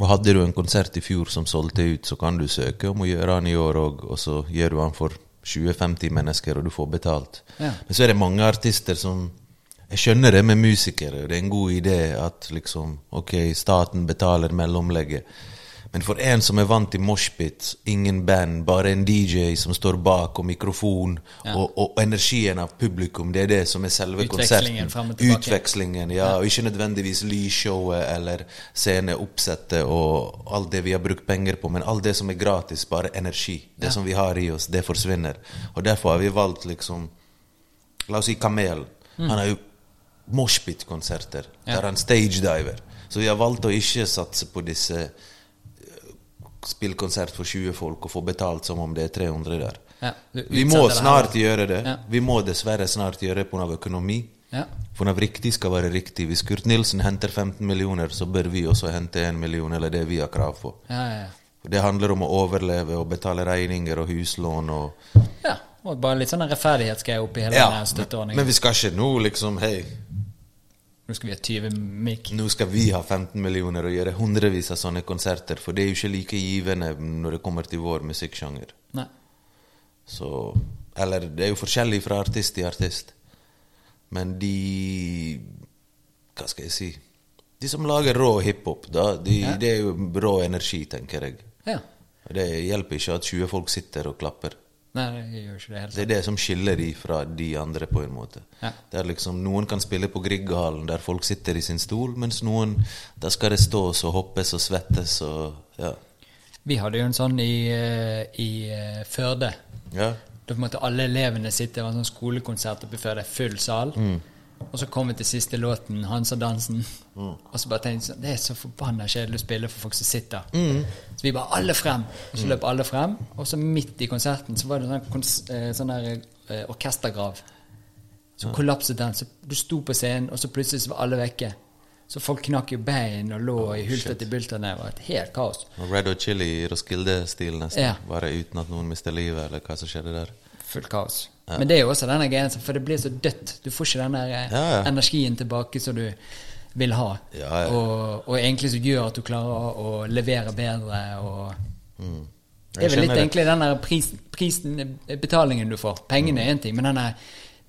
D: Og hadde du en konsert i fjor som solgte ut, så kan du søke om å gjøre den i år òg, og så gjør du den for 20-50 mennesker, og du får betalt.
C: Ja.
D: Men så er det mange artister som Jeg skjønner det med musikere, det er en god idé at liksom Ok, staten betaler mellomlegget. Men for en som er vant til moshpit, ingen band, bare en DJ som står bak, og mikrofon,
C: Ja.
D: og, og energien av publikum, det er det som er selve
C: Utvekslingen
D: konserten. Utvekslingen, ja, og ikke nødvendigvis lysshowet eller sceneoppsettet og alt det vi har brukt penger på, men alt det som er gratis, bare energi. Det
C: Ja.
D: som vi har i oss, det forsvinner. Og derfor har vi valgt liksom La oss si Kamel. Han har jo moshpit-konserter
C: Ja.
D: der han stagediver. Så vi har valgt å ikke satse på disse eh, spillkonsert for 20 folk og få betalt som om det er 300 der.
C: Ja, du
D: Vi må snart gjøre det.
C: Ja.
D: Vi må dessverre snart gjøre det pga. økonomi.
C: Ja.
D: For når riktig skal være riktig. Hvis Kurt Nilsen henter 15 millioner, så bør vi også hente 1 million, eller det vi har krav på. Det handler om å overleve og betale regninger og huslån og
C: ja. Og bare litt sånn rettferdighetsgreie oppi hele
D: Ja,
C: den støtteordningen.
D: men, men vi skal ikke nå liksom Hei,
C: Nå skal vi ha 20 mikk.
D: nå skal vi ha 15 millioner og gjøre hundrevis av sånne konserter. For det er jo ikke like givende når det kommer til vår musikksjanger.
C: Nei.
D: Så Eller det er jo forskjellig fra artist til artist. Men de Hva skal jeg si De som lager rå hiphop, da, de,
C: Ja.
D: det er jo rå energi, tenker jeg.
C: Ja.
D: Det hjelper ikke at 20 folk sitter og klapper.
C: Nei, det gjør ikke det helt.
D: Det er det som skiller de fra de andre, på en måte.
C: Ja.
D: Der liksom Noen kan spille på Grieghallen, der folk sitter i sin stol, mens noen Der skal det stås og hoppes og svettes og Ja.
C: Vi hadde jo en sånn i, eh, i eh, Førde.
D: ja.
C: Da måtte alle elevene sitte. Det var en sånn skolekonsert oppe i Førde, full sal.
D: Mm.
C: Og så kom vi til siste låten, 'Hans og dansen'. Og så bare tenkte jeg sånn Det er så forbanna kjedelig å spille for folk som sitter.
D: Mm.
C: Så vi bare 'alle frem'. Og så løp alle frem. Og så midt i konserten så var det en sånn, eh, sånn der uh, orkestergrav. Så kollapset den. Så du sto på scenen, og så plutselig så var alle vekke. Så folk knakk jo bein og lå i hulter til bulter. Det var et helt kaos.
D: Og Red og Chili i Roskilde-stil, nesten.
C: Ja.
D: Bare uten at noen mister livet, eller hva som skjedde der.
C: Fullt kaos. Men det er jo også denne greien, for det blir så dødt. Du får ikke den der eh,
D: Ja, ja.
C: energien tilbake som du vil ha.
D: Ja, ja.
C: Og, og egentlig som gjør at du klarer å levere bedre. Og
D: Mm.
C: det er vel litt
D: det.
C: egentlig den der prisen, prisen, eh, betalingen du får. Pengene er én ting, men den der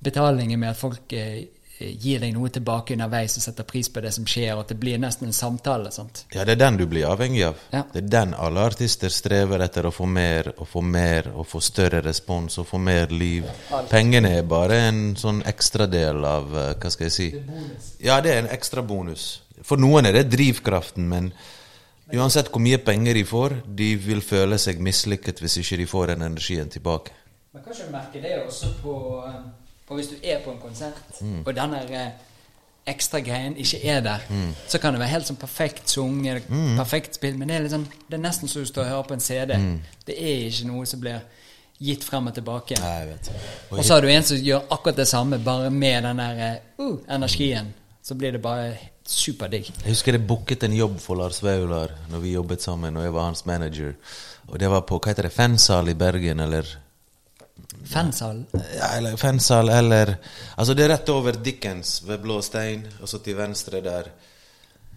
C: betalingen med at folk eh, gir deg noe tilbake underveis og setter pris på det som skjer, og at det blir nesten en samtale. sant?
D: Ja, det er den du blir avhengig av.
C: Ja.
D: Det er den alle artister strever etter å få mer og få mer og få større respons og få mer liv. Pengene er bare en sånn ekstra del av eh, Hva skal jeg si? Ja, det er en ekstra bonus. For noen er det drivkraften, men uansett hvor mye penger de får, de vil føle seg mislykket hvis ikke de får den energien tilbake.
C: Men kanskje du merker det også på, på hvis du er på en konsert,
D: Mm.
C: og den der eh, ekstra greien ikke er der, så kan det være helt sånn perfekt sunget, perfekt spilt, men det er, liksom, det er nesten som du står og hører på en CD. Det er ikke noe som blir gitt frem og tilbake.
D: Nei, vet.
C: Og så har du en som gjør akkurat det samme, bare med den der eh, uh, energien. Så blir det bare superdigg.
D: Jeg husker jeg booket en jobb for Lars Vaular når vi jobbet sammen, og jeg var hans manager. Og det var på hva heter det, Fansal i Bergen, eller
C: Fansal.
D: ja, eller Fansal, eller Altså, det er rett over Dickens ved Blå stein, og så til venstre der.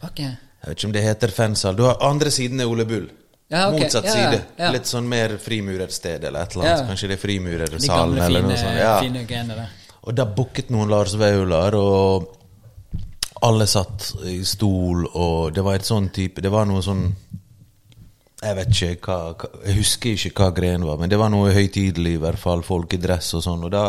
C: Okay.
D: Jeg vet ikke om det heter Fansal. Du har andre siden er Ole Bull.
C: Ja, ok.
D: Motsatt
C: Ja,
D: side.
C: ja.
D: Litt sånn mer frimurersted eller et eller annet. Kanskje det er Frimurersalen
C: De
D: eller noe sånt. Ja.
C: fine greiene.
D: Og da booket noen Lars Vaular, og alle satt i stol, og det var et sånn type Det var noe sånn Jeg vet ikke hva, Jeg husker ikke hva greien var, men det var noe høytidelig, i hvert fall. Folk i dress og sånn. Og da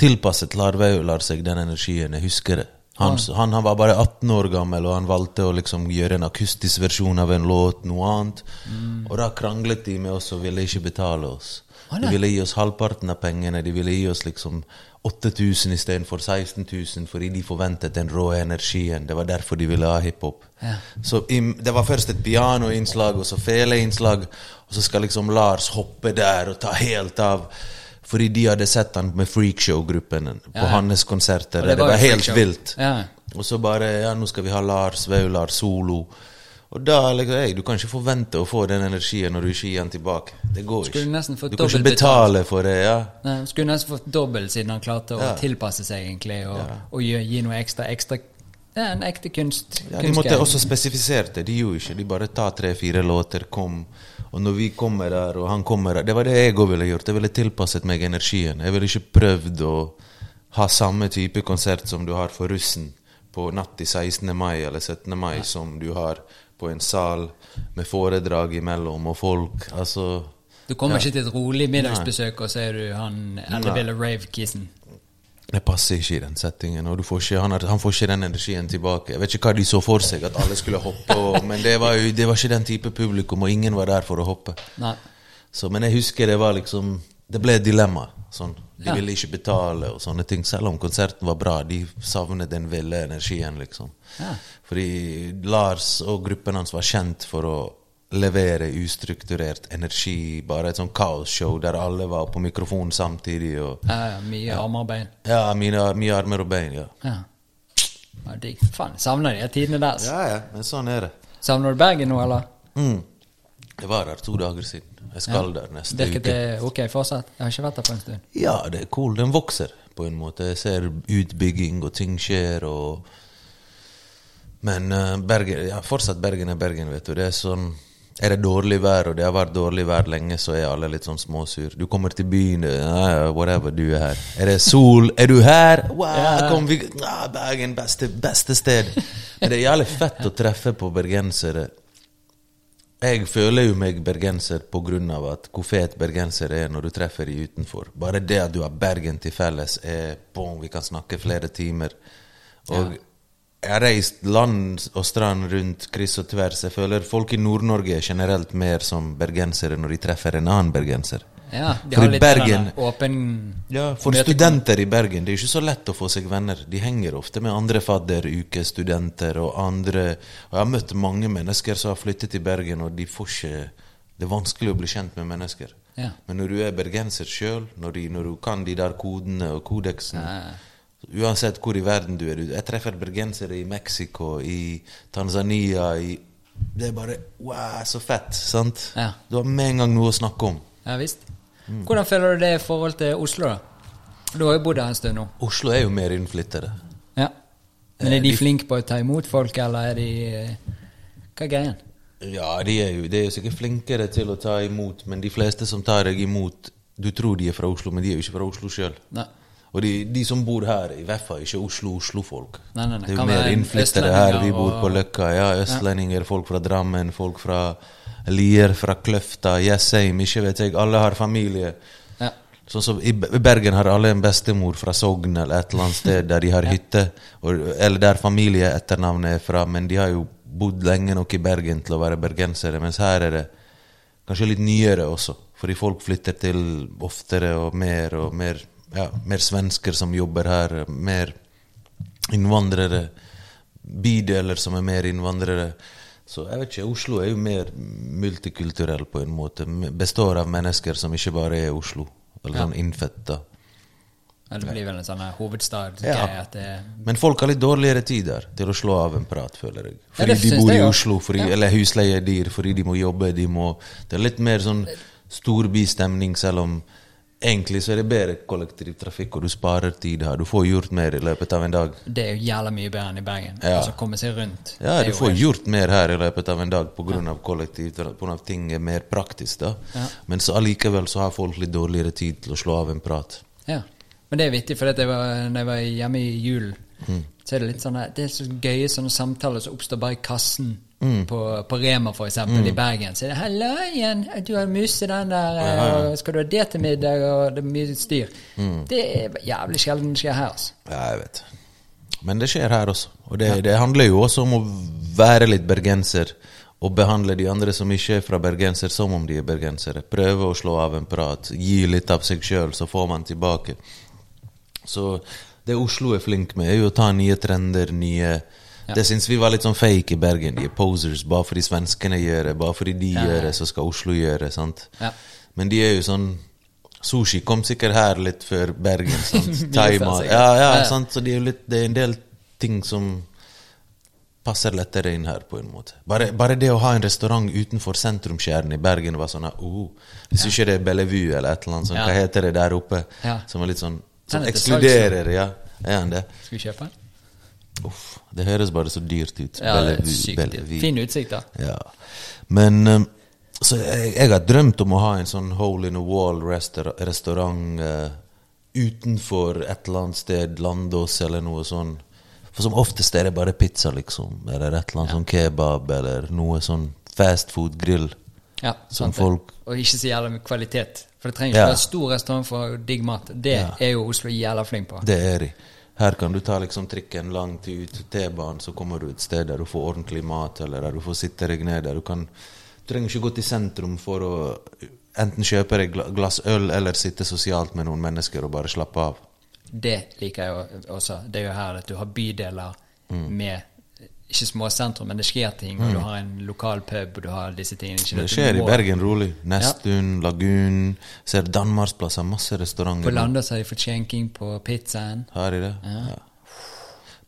D: tilpasset Lars seg den energien. Jeg husker det. Han, han, han var bare 18 år gammel, og han valgte å liksom gjøre en akustisk versjon av en låt, noe annet. Og da kranglet de med oss og ville ikke betale oss. De ville gi oss halvparten av pengene. De ville gi oss liksom 8000 istedenfor 16 000, fordi de forventet den rå energien. Det var derfor de ville ha hiphop.
C: Ja.
D: Så det var først et pianoinnslag, og så feleinnslag, og så skal liksom Lars hoppe der og ta helt av. Fordi de hadde sett han med Freakshow-gruppen på
C: Ja.
D: hans konserter.
C: Og
D: Det,
C: det var
D: var helt vilt.
C: Ja.
D: Og så bare Ja, nå skal vi ha Lars Vaular solo. Og da liksom, hey, Du kan ikke forvente å få den energien når du ikke gir den tilbake. Det går
C: Skulle
D: ikke. Du kan ikke betale for det. ja
C: Nei, Skulle nesten fått dobbelt siden han klarte å
D: Ja.
C: tilpasse seg, egentlig, og, og gi, gi noe ekstra. ekstra ja, En ekte kunst.
D: Ja, de måtte også spesifisere det. De gjorde ikke. De bare ta tre-fire låter, kom. Og når vi kommer der, og han kommer der Det var det jeg òg ville gjort. Jeg ville tilpasset meg energien. Jeg ville ikke prøvd å ha samme type konsert som du har for russen på natt til 16. mai eller 17. mai, som du har på en sal med foredrag imellom og folk. Altså
C: Du kommer ikke til et rolig middagsbesøk, og så er du han elleville rave-kissen.
D: Det passer ikke i den settingen. Og du får ikke, han, har, han får ikke den energien tilbake. Jeg vet ikke hva de så for seg, at alle skulle hoppe. Og, men det var jo det var ikke den type publikum, og ingen var der for å hoppe. Så, men jeg husker det var liksom Det ble et dilemma. Sånn. De
C: Ja.
D: ville ikke betale og sånne ting. Selv om konserten var bra. De savnet den ville energien, liksom.
C: Ja.
D: Fordi Lars og gruppen hans var kjent for å levere ustrukturert energi. Bare et sånn kaosshow der alle var på mikrofonen samtidig. Og,
C: Ja, ja, mye armarbeid.
D: ja, mine, mye armer og bein, ja.
C: Ja. ja digg. Faen, savner de tidene der.
D: Ja, ja, men sånn er det.
C: Savner du Bergen nå, eller?
D: Mm. Jeg var der to dager siden. Jeg skal der neste
C: Virket
D: uke.
C: det ok fortsatt? Jeg har ikke vært der på en stund.
D: Ja, det er cool. Den vokser på en måte. Jeg ser utbygging, og ting skjer, og Men uh, Bergen ja, fortsatt Bergen er Bergen, vet du. Det er sånn Er det dårlig vær, og det har vært dårlig vær lenge, så er alle litt sånn småsur. Du kommer til byen, whatever, du er her. Er det sol? Er du her? Wow,
C: Ja.
D: kom vi ah, Bergen, beste, beste sted. Men det er jævlig fett å treffe på bergensere. Jeg føler jo meg bergenser av at hvor fet bergenser er når du treffer de utenfor. Bare det at du har Bergen til felles, er boom, vi kan snakke flere timer. Og jeg har reist land og strand rundt kryss og tvers. Jeg føler folk i Nord-Norge er generelt mer som bergensere når de treffer en annen bergenser.
C: Ja, de har litt
D: Bergen-
C: åpen
D: Ja, For
C: møtekom-
D: studenter i Bergen det er ikke så lett å få seg venner. De henger ofte med andre fadderukestudenter og andre Og Jeg har møtt mange mennesker som har flyttet til Bergen, og de får ikke Det er vanskelig å bli kjent med mennesker.
C: Ja.
D: Men når du er bergenser sjøl, når, når du kan de der kodene og kodeksen Uansett hvor i verden du er Jeg treffer bergensere i Mexico, i Tanzania i Det er bare Wow, så fett! Sant?
C: Ja.
D: Du har med en gang noe å snakke om.
C: Ja visst.
D: Mm.
C: Hvordan føler du det i forhold til Oslo, da? Du har jo bodd her en stund nå.
D: Oslo er jo mer innflyttere.
C: Ja. Men er
D: Eh,
C: de
D: de-
C: flinke på å ta imot folk, eller er de eh, Hva er greien?
D: Ja, de er jo de er jo sikkert flinkere til å ta imot, men de fleste som tar deg imot Du tror de er fra Oslo, men de er jo ikke fra Oslo sjøl. Og de, de som bor her, i hvert fall ikke Oslo-Oslo-folk. Det er jo mer innflyttere her. Vi bor på Løkka. Ja, østlendinger, folk fra Drammen, folk fra Lier, fra Kløfta, Jessheim, ikke vet jeg. Alle har familie.
C: Ja.
D: Sånn som I Bergen har alle en bestemor fra Sogn eller et eller annet sted der de har hytte, og, eller der familieetternavnet er fra, men de har jo bodd lenge nok i Bergen til å være bergensere, mens her er det kanskje litt nyere også, fordi folk flytter til oftere og mer, og mer, ja, mer svensker som jobber her, mer innvandrere. bydeler som er mer innvandrere. Så jeg vet ikke, Oslo er jo mer multikulturell på en måte. Består av mennesker som ikke bare er Oslo. Eller
C: Ja.
D: sånn innfetta.
C: Ja, det blir vel en sånn hovedstad
D: Ja.
C: det
D: Men folk har litt dårligere tid der til å slå av en prat, føler jeg. Fordi
C: ja,
D: de bor i. Oslo, fordi,
C: Ja.
D: eller husleie er dyr, fordi de må jobbe. De må, det er litt mer sånn storbystemning, selv om egentlig så er det bedre kollektivtrafikk, og du sparer tid her. Du får gjort mer i løpet av en dag.
C: Det er jo jævla mye bedre enn i Bergen.
D: Ja.
C: Altså komme seg rundt.
D: Ja, du får
C: helt-
D: gjort mer her i løpet av en dag pga. kollektivtrafikk, på grunn av ting er mer praktisk. da.
C: Ja.
D: Men så allikevel så har folk litt dårligere tid til å slå av en prat.
C: Ja. Men det er vittig, for da jeg jeg var hjemme i julen,
D: Mm.
C: så er det litt sånn Det er så gøye sånne samtaler som oppstår bare i kassen.
D: Mm.
C: På, på Rema, for eksempel, i Bergen. Så er det 'Hallo igjen, du har mistet den der,
D: Ja, ja.
C: og skal du ha det til middag?' Og det er mye styr.
D: Mm.
C: Det er jævlig sjelden det skjer her, altså.
D: Ja, jeg vet. Men det skjer her også. Og det, det handler jo også om å være litt bergenser. Og behandle de andre som ikke er fra bergenser, som om de er bergensere. Prøve å slå av en prat. Gi litt av seg sjøl, så får man tilbake. Så det Oslo er flink med, er jo å ta nye trender, nye
C: Ja.
D: Det syns vi var litt sånn fake i Bergen. De er posers. Bare fordi svenskene gjør det, bare fordi de
C: Ja, ja.
D: gjør det, så skal Oslo gjøre det. sant?
C: Ja.
D: Men de er jo sånn Sushi kom sikkert her litt før Bergen. sant? Thaimat. Ja, ja, sant? Så det er litt Det er en del ting som passer lettere inn her, på en måte. Bare, bare det å ha en restaurant utenfor sentrumskjernen i Bergen var sånn oh, Hvis ikke det er Bellevue eller et eller annet sånt, hva heter det der oppe? Som er litt sånn Som ekskluderer, ja. Er han det?
C: Skal vi kjøpe den?
D: Uff, det høres bare så dyrt ut.
C: Ja, det er sykt.
D: Bellevue.
C: Fin utsikt, da.
D: Ja. Men um, Så jeg, jeg har drømt om å ha en sånn hole in a wall-restaurant eh, utenfor et eller annet sted, Landås eller noe sånn. For som oftest er det bare pizza, liksom. Eller et eller annet sånn kebab, eller noe sånn fast food-grill.
C: Ja,
D: Som
C: sant
D: folk-
C: Og ikke så jævla med kvalitet. For det trenger ikke
D: Ja.
C: være stor restaurant for digg mat. Det
D: Ja.
C: er jo Oslo jævla flink på.
D: Det er de. Her kan du ta liksom trikken langt ut T-banen, så kommer du et sted der du får ordentlig mat, eller der du får sitte deg ned. Der du kan Du trenger ikke gå til sentrum for å enten kjøpe deg glass øl eller sitte sosialt med noen mennesker og bare slappe av.
C: Det liker jeg også. Det er jo her at du har bydeler
D: Mm.
C: med ikke små sentrum, men det skjer ting, og du har en lokal pub, og du har disse tingene. Ikke
D: Det skjer i Bergen rolig. Nestun, Lagun. Ser Danmarksplasser, masse restauranter.
C: På. Landås har de fått skjenking på pizzaen.
D: Har de det? Ja.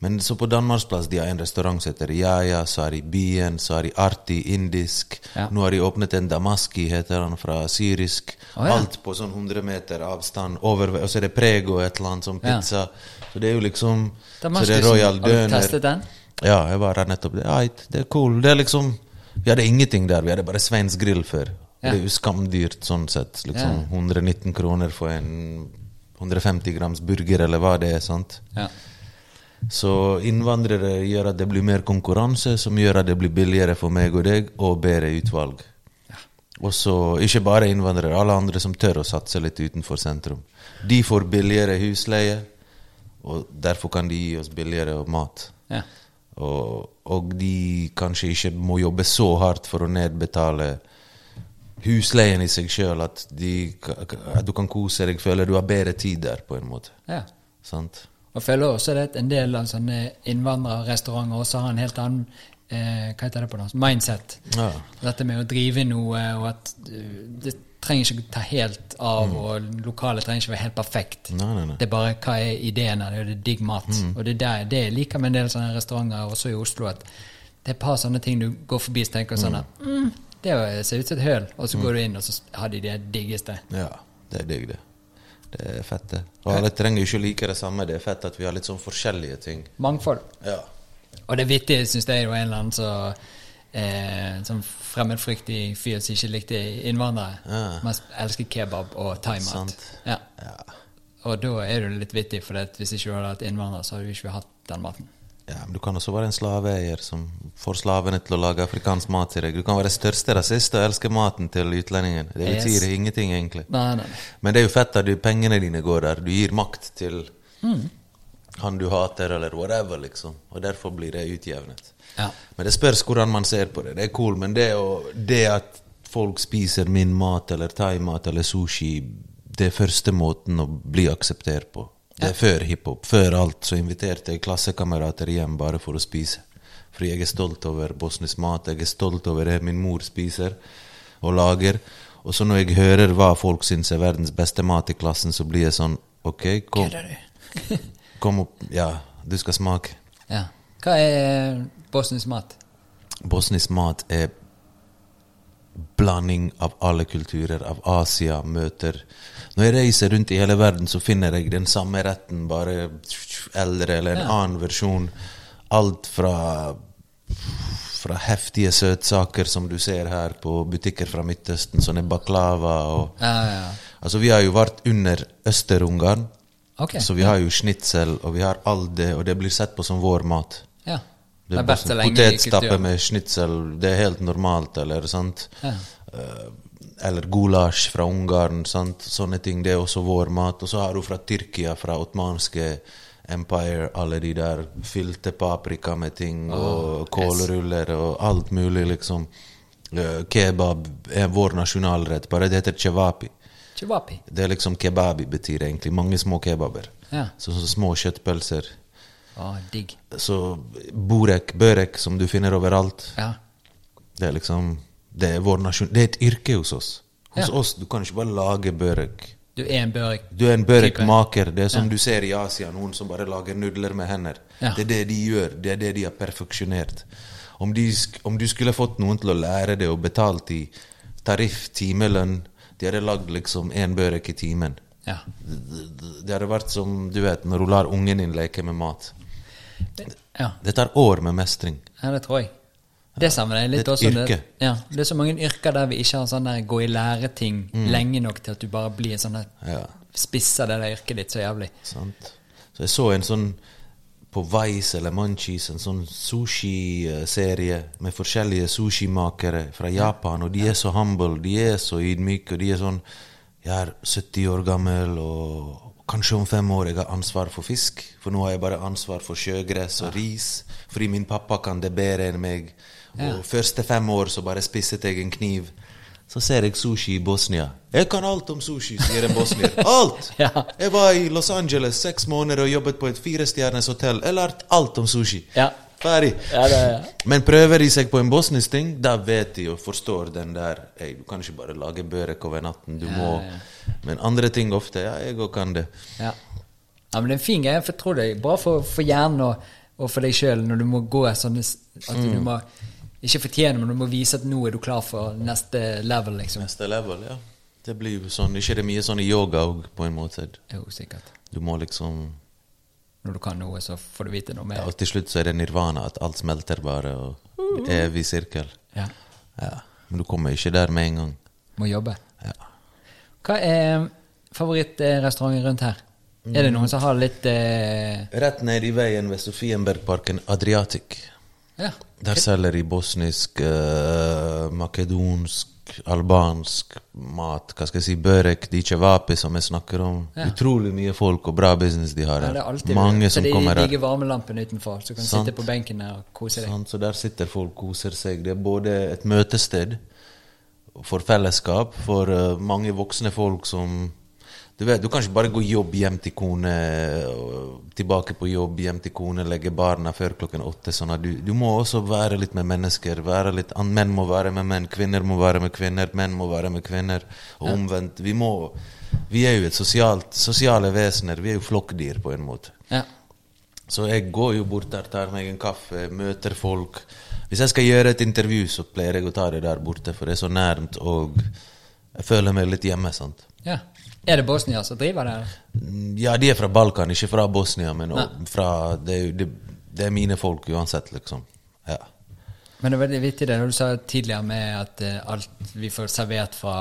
D: Men så på Danmarksplass de har en restaurant som heter Jaja, så har de Bien, så har de Arti indisk.
C: Ja.
D: Nå har de åpnet en Damaski, heter han, fra syrisk.
C: Oh, ja.
D: Alt på sånn 100 meter avstand. Over, og så er det Prego, et eller annet som
C: Ja.
D: pizza. Så det er jo liksom Så det er Royal
C: har du testet den?
D: Ja, jeg var her nettopp. Det er, det er cool. Det er liksom Vi hadde ingenting der. Vi hadde bare Sveins grill før.
C: Ja.
D: Det er jo skamdyrt sånn sett. Liksom 119 kroner for en 150 grams burger, eller hva det er. sant?
C: Ja.
D: Så innvandrere gjør at det blir mer konkurranse, som gjør at det blir billigere for meg og deg, og bedre utvalg. Og så ikke bare innvandrere, alle andre som tør å satse litt utenfor sentrum. De får billigere husleie, og derfor kan de gi oss billigere mat.
C: ja.
D: Og, og de kanskje ikke må jobbe så hardt for å nedbetale husleien i seg sjøl at, at du kan kose deg, føler du har bedre tid der, på en måte.
C: ja.
D: Sant?
C: Og føler også det at en del av sånne innvandrerrestauranter også har en helt annen eh, hva heter det på norsk? mindset.
D: Ja.
C: Dette med å drive noe, og at uh, det trenger ikke ta helt av, og lokalet trenger ikke være helt perfekt.
D: Nei, nei, nei.
C: Det er bare hva er ideen av det er det er digg mat. Og det er der, det jeg liker med en del sånne restauranter, også i Oslo, at det er et par sånne ting du går forbi og tenker sånn at mm, det ser ut som et høl, og så går du inn, og så har de det diggeste.
D: Ja, det er digg, det. Det er fett, det. Og alle trenger jo ikke like det samme. Det er fett at vi har litt sånn forskjellige ting.
C: Mangfold.
D: Ja.
C: Og det vittige syns jeg er en eller annen så eh, sånn fremmedfryktig fyr som ikke likte innvandrere.
D: Ja.
C: Men elsker kebab og thaimat. Ja.
D: Ja.
C: Og da er du litt vittig, for hvis ikke du hadde hatt innvandrere, så hadde du ikke hatt den maten.
D: ja, men du kan også være en slaveeier som får slavene til å lage afrikansk mat til deg. Du kan være største rasist og elske maten til utlendingen. Det
C: Yes.
D: ingenting, egentlig.
C: Nei, nei.
D: Men det er jo fett at du, pengene dine går der. Du gir makt til han du hater, eller whatever, liksom. Og derfor blir det utjevnet.
C: Ja.
D: Men det spørs hvordan man ser på det. Det er cool, men det, å, det at folk spiser min mat eller thaimat eller sushi, det er første måten å bli akseptert på. Det er før hiphop. Før alt så inviterte jeg klassekamerater hjem bare for å spise. Fordi jeg er stolt over bosnisk mat. Jeg er stolt over det min mor spiser og lager. Og så når jeg hører hva folk syns er verdens beste mat i klassen, så blir jeg sånn Ok, kom, kom opp. Ja, du skal smake.
C: ja. Hva er bosnisk mat?
D: Bosnisk mat er blanding av alle kulturer, av Asia, møter Når jeg reiser rundt i hele verden, så finner jeg den samme retten, bare eldre eller en annen versjon. Alt fra fra heftige søtsaker som du ser her på butikker fra Midtøsten, sånne baklava og
C: Ja, ja, ja.
D: Altså, vi har jo vært under Øster-Ungarn,
C: okay.
D: så vi har jo schnitzel, og vi har all det, og det blir sett på som vår mat.
C: Ja.
D: Det er bare Potetstappe med schnitzel, det er helt normalt, eller sant?
C: Ja.
D: Eh, eller gulasj fra Ungarn, sant? Sånne ting, det er også vår mat. Og så har du fra Tyrkia, fra ottomanske empire, alle de der fylte paprika med ting, og kålruller og alt mulig, liksom. Eh, kebab er vår nasjonalrett, bare det heter cevapi.
C: cevapi.
D: Det er liksom kebabi betyr egentlig, mange små kebaber.
C: Ja.
D: Så, så små kjøttpølser.
C: Å, digg.
D: Så Borek, børek, som du finner overalt.
C: Ja.
D: Det er liksom Det er vår nasjon Det er et yrke hos oss. Hos
C: Ja.
D: oss, Du kan ikke bare lage børek.
C: Du er en børek.
D: Du er en børekmaker. Det er som du ser i Asia, noen som bare lager nudler med hender.
C: Ja.
D: Det er det de gjør. Det er det de har perfeksjonert. Om, om du skulle fått noen til å lære det og betalt i tariff, timelønn De hadde lagd liksom én børek i timen.
C: Ja.
D: Det hadde vært som du vet, når du lar ungen din leke med mat.
C: Ja.
D: Det tar år med mestring.
C: Ja, det tror jeg. Det savner jeg litt også.
D: et
C: Det, ja, det er så mange yrker der vi ikke har sånn der gå i lære-ting lenge nok til at du bare blir sånn der
D: Mm. Ja.
C: Spisser det der yrket ditt så jævlig.
D: Sant? Så jeg så en sånn på Vice eller Munchies, en sånn sushi-serie med forskjellige sushimakere fra Japan, og de er så humble, de er så ydmyke, og de er sånn Jeg er 70 år gammel, og kanskje om fem år jeg har ansvar for fisk, for nå har jeg bare ansvar for sjøgress og ris, fordi min pappa kan det bedre enn meg. Og første fem år så bare spisset jeg en kniv. Så ser jeg sushi i Bosnia. Jeg kan alt om sushi, sier en bosnier. Alt!
C: Ja.
D: Jeg var i Los Angeles seks måneder og jobbet på et firestjerners hotell. Jeg lærte alt om sushi.
C: Ja.
D: Ferdig.
C: Ja, det,
D: Men prøver de seg på en bosnisk ting, da vet de og forstår den der hey, du kan ikke bare lage børek over natten. Du må Men andre ting ofte Ja, jeg òg kan det.
C: ja. ja, men det er en fin greie, for jeg tror det er bra for, for hjernen og, og for deg sjøl når du må gå sånne s- At
D: Mm.
C: du må ikke fortjene, men du må vise at nå er du klar for neste level, liksom.
D: Neste level, ja. Det blir jo sånn Ikke det mye sånn i yoga òg, på en måte.
C: Jo, sikkert.
D: Du må liksom
C: Når du kan noe, så får du vite noe
D: ja,
C: mer.
D: Og til slutt så er det nirvana, at alt smelter bare, og evig sirkel.
C: Ja.
D: Ja. Men du kommer ikke der med en gang.
C: Må jobbe.
D: Ja.
C: Hva er favorittrestauranten rundt her? Er det noen som har litt eh,
D: Rett ned i veien ved Sofienbergparken, Adriatic.
C: Ja.
D: Der selger de bosnisk, uh, makedonsk, albansk mat. Hva skal jeg si, børek, de cevapi som jeg snakker om.
C: Ja.
D: Utrolig mye folk og bra business de har
C: Ja,
D: her.
C: det er
D: Mange
C: så
D: som
C: de
D: kommer her.
C: digger varmelampen utenfor, så du kan
D: Sant.
C: sitte på benken og kose deg.
D: Sant, så der sitter folk koser seg. Det er både et møtested for fellesskap, for uh, mange voksne folk som Du vet, du kan ikke bare gå jobb hjem til kone, tilbake på jobb, hjem til kone, legge barna før klokken åtte. Sånn du, du må også være litt med mennesker. Litt, menn må være med menn, kvinner må være med kvinner, menn må være med kvinner. Og omvendt. Vi må Vi er jo et sosialt, sosiale vesener. Vi er jo flokkdyr, på en måte.
C: Ja.
D: Så jeg går jo bort der, tar meg en kaffe, møter folk. Hvis jeg skal gjøre et intervju, så pleier jeg å ta det der borte, for det er så nærmt, og jeg føler meg litt hjemme. sant?
C: ja. Er det Bosnia som driver det?
D: Mm, Ja, de er fra Balkan, ikke fra Bosnia, men fra, det, det, det er mine folk uansett, liksom. Ja.
C: Men det er veldig vittig det du sa tidligere med at eh, alt vi får servert fra,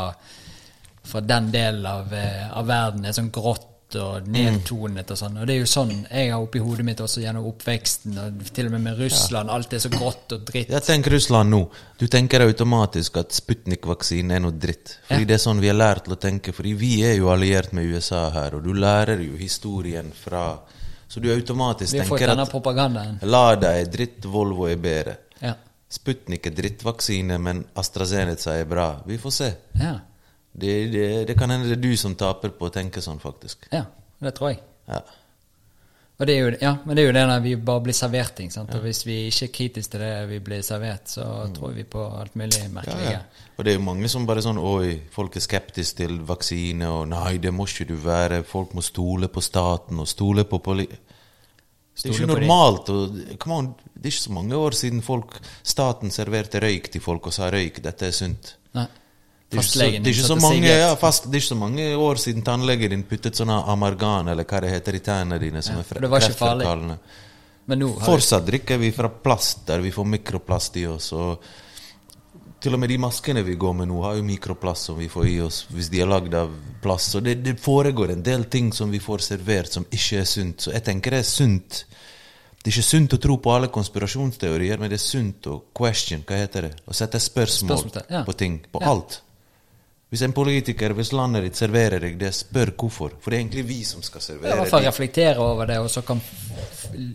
C: fra den delen av, eh, av verden er sånn grått og nedtonet og sånn. Og det er jo sånn jeg har oppi hodet mitt også gjennom oppveksten, og til og med med Russland. Alt er så grått og dritt.
D: Jeg tenker Russland nå. Du tenker automatisk at Sputnik-vaksinen er noe dritt. Fordi
C: Ja.
D: det er sånn vi er lært til å tenke. Fordi vi er jo alliert med USA her, og du lærer jo historien fra Så du automatisk
C: tenker at Vi
D: tenker
C: denne propagandaen.
D: Lada er dritt, Volvo er bedre.
C: Ja.
D: Sputnik er drittvaksine, men AstraZeneca er bra. Vi får se.
C: Ja.
D: Det, det, det kan hende det er du som taper på å tenke sånn, faktisk.
C: ja. Det tror jeg.
D: Ja.
C: Og det er jo, ja, men det er jo det når vi bare blir servert ting. sant? Og hvis vi ikke er kritiske til det vi blir servert, så tror vi på alt mulig merkelig.
D: ja. Og det er jo mange som bare sånn Oi, folk er skeptiske til vaksine, og nei, det må ikke du være. Folk må stole på staten og stole på poli... Det er ikke normalt. Og, come on, det er ikke så mange år siden folk, staten serverte røyk til folk og sa røyk, dette er sunt.
C: Nei.
D: Det er, ikke så,
C: Fastlegen
D: det, er mange, ja, fast, det er ikke så mange år siden tannlegen din puttet sånne amargan, eller hva det heter, i tennene dine, som
C: Ja,
D: er
C: det var ikke farlig. Men nå har vi
D: Fortsatt drikker vi fra plast, der vi får mikroplast i oss. og Til og med de maskene vi går med nå, har jo mikroplast som vi får i oss hvis de er lagd av plast. Så det, det foregår en del ting som vi får servert som ikke er sunt. Så jeg tenker det er sunt. Det er ikke sunt å tro på alle konspirasjonsteorier, men det er sunt å question, hva heter det? Å sette spørsmål
C: spørsmål ja.
D: på ting. På
C: Ja.
D: alt. Hvis en politiker, hvis landet ditt serverer deg det, spør hvorfor. For det er egentlig vi som skal servere
C: Ja, i hvert fall
D: det.
C: reflektere over det, og så kan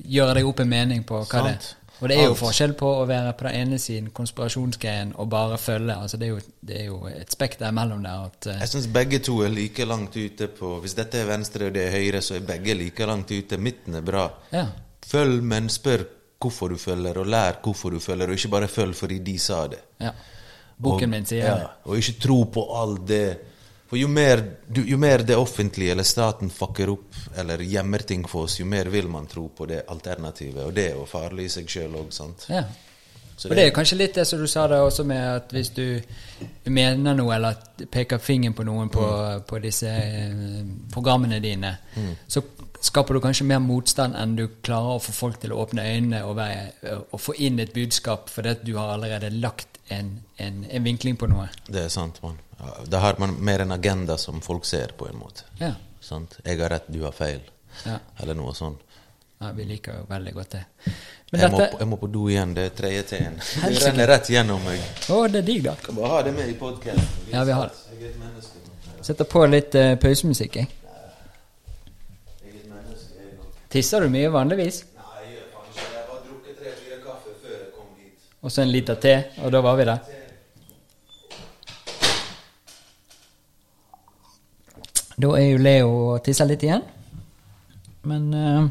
C: gjøre deg opp en mening på hva det er. Og det er jo
D: Alt.
C: forskjell på å være på den ene siden konspirasjonsgreien og bare følge. altså Det er jo, det er jo et spekter mellom der. at uh,
D: Jeg syns begge to er like langt ute på Hvis dette er venstre og det er høyre, så er begge like langt ute. Midten er bra.
C: Ja.
D: Følg, men spør hvorfor du følger, og lær hvorfor du følger, og ikke bare følg fordi de sa det.
C: ja. Boken
D: og,
C: min sier
D: ja. Og ikke tro på alt det. For jo mer, du, jo mer det offentlige eller staten fucker opp eller gjemmer ting for oss, jo mer vil man tro på det alternativet. Og det er jo farlig i seg sjøl òg, sant.
C: Ja.
D: Så
C: Og det er kanskje litt det som du sa da også med at hvis du mener noe eller peker fingeren på noen på,
D: Mm.
C: på disse eh, programmene dine, så skaper du kanskje mer motstand enn du klarer å få folk til å åpne øynene og, være, og få inn et budskap fordi at du har allerede lagt en, en, en vinkling på noe.
D: Det er sant, man. Da har man mer en agenda som folk ser, på en måte.
C: Ja.
D: Sant? Jeg har rett, du har feil.
C: Ja.
D: Eller noe sånt.
C: ja vi liker jo veldig godt det. Men
D: Jeg må, jeg må på do igjen. Det er tredje teen. Det renner rett gjennom meg.
C: Å, det er digg, da.
D: Kan bare ha det med i podkasten.
C: Ja, vi har det.
D: Er.
C: Setter på litt uh, pausemusikk, jeg.
D: Er.
C: Tisser du mye vanligvis?
D: Nei, jeg gjør faen ikke det. Jeg har bare drukket tre-fire kaffe før jeg kom hit.
C: Og så en liter te, og da var vi der. Da er jo Leo og tisser litt igjen. Men uh,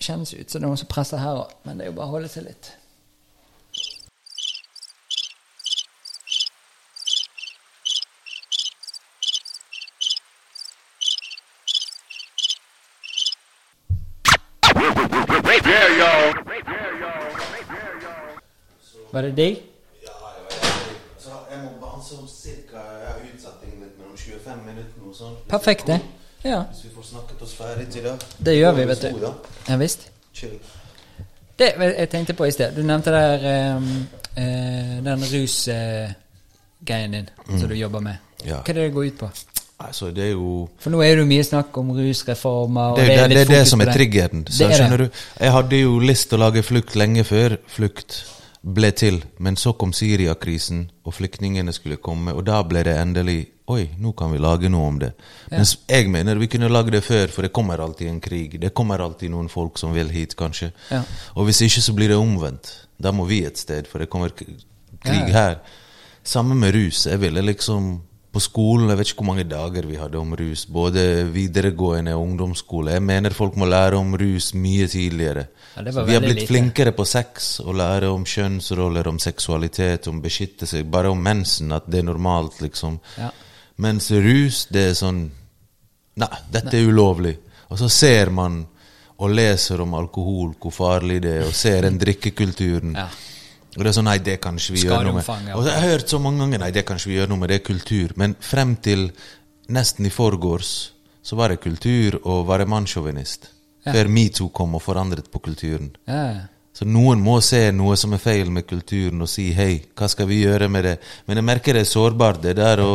C: kjennes ut som det er noen som presser her òg. Men det er jo bare å holde seg litt.
A: Yeah, y'all. Yeah, y'all. Yeah, y'all.
C: Var det digg?
D: Ja, ja, ja. det. Så jeg må bare om cirka Jeg har utsatt ting litt mellom 25 minutter og sånn.
C: Perfekt,
D: det
C: det. Ja,
D: Hvis vi får snakket oss ferdig til det.
C: det gjør vi, vet du. Ja visst.
D: Chill.
C: Det jeg tenkte på i sted. Du nevnte der um, uh, den rusgreien din som du jobber med.
D: Ja.
C: Hva er det det går ut på?
D: Altså, det er jo
C: For nå er det jo mye snakk om rusreformer. Og
D: Det, det, det, er det som er triggeren. Så,
C: Det er det.
D: skjønner du? Jeg hadde jo lyst til å lage Flukt lenge før Flukt ble til, men så kom Syria-krisen, og flyktningene skulle komme, og da ble det endelig Oi, nå kan vi lage noe om det. Mens jeg mener vi kunne lage det før, for det kommer alltid en krig. Det kommer alltid noen folk som vil hit, kanskje.
C: Ja.
D: Og hvis ikke, så blir det omvendt. Da må vi et sted, for det kommer krig
C: Ja.
D: her. Samme med rus. Jeg ville liksom På skolen, jeg vet ikke hvor mange dager vi hadde om rus. Både videregående og ungdomsskole. Jeg mener folk må lære om rus mye tidligere.
C: Ja,
D: vi har blitt
C: lite.
D: flinkere på sex å lære om kjønnsroller, om seksualitet, om beskytte seg. Bare om mensen, at det er normalt, liksom.
C: Ja.
D: Mens rus, det er sånn Nei, dette er ulovlig. Og så ser man og leser om alkohol, hvor farlig det er, og ser den drikkekulturen.
C: Ja.
D: Og det er sånn, nei, det kan ikke vi gjøre noe med. Og jeg har hørt så mange ganger, nei, det kan ikke vi gjøre noe med, det er kultur. Men frem til nesten i forgårs, så var det kultur å være mannssjåvinist.
C: Ja.
D: Før metoo kom og forandret på kulturen.
C: Ja.
D: Så noen må se noe som er feil med kulturen, og si hei, hva skal vi gjøre med det? Men jeg merker det er sårbart, det der å,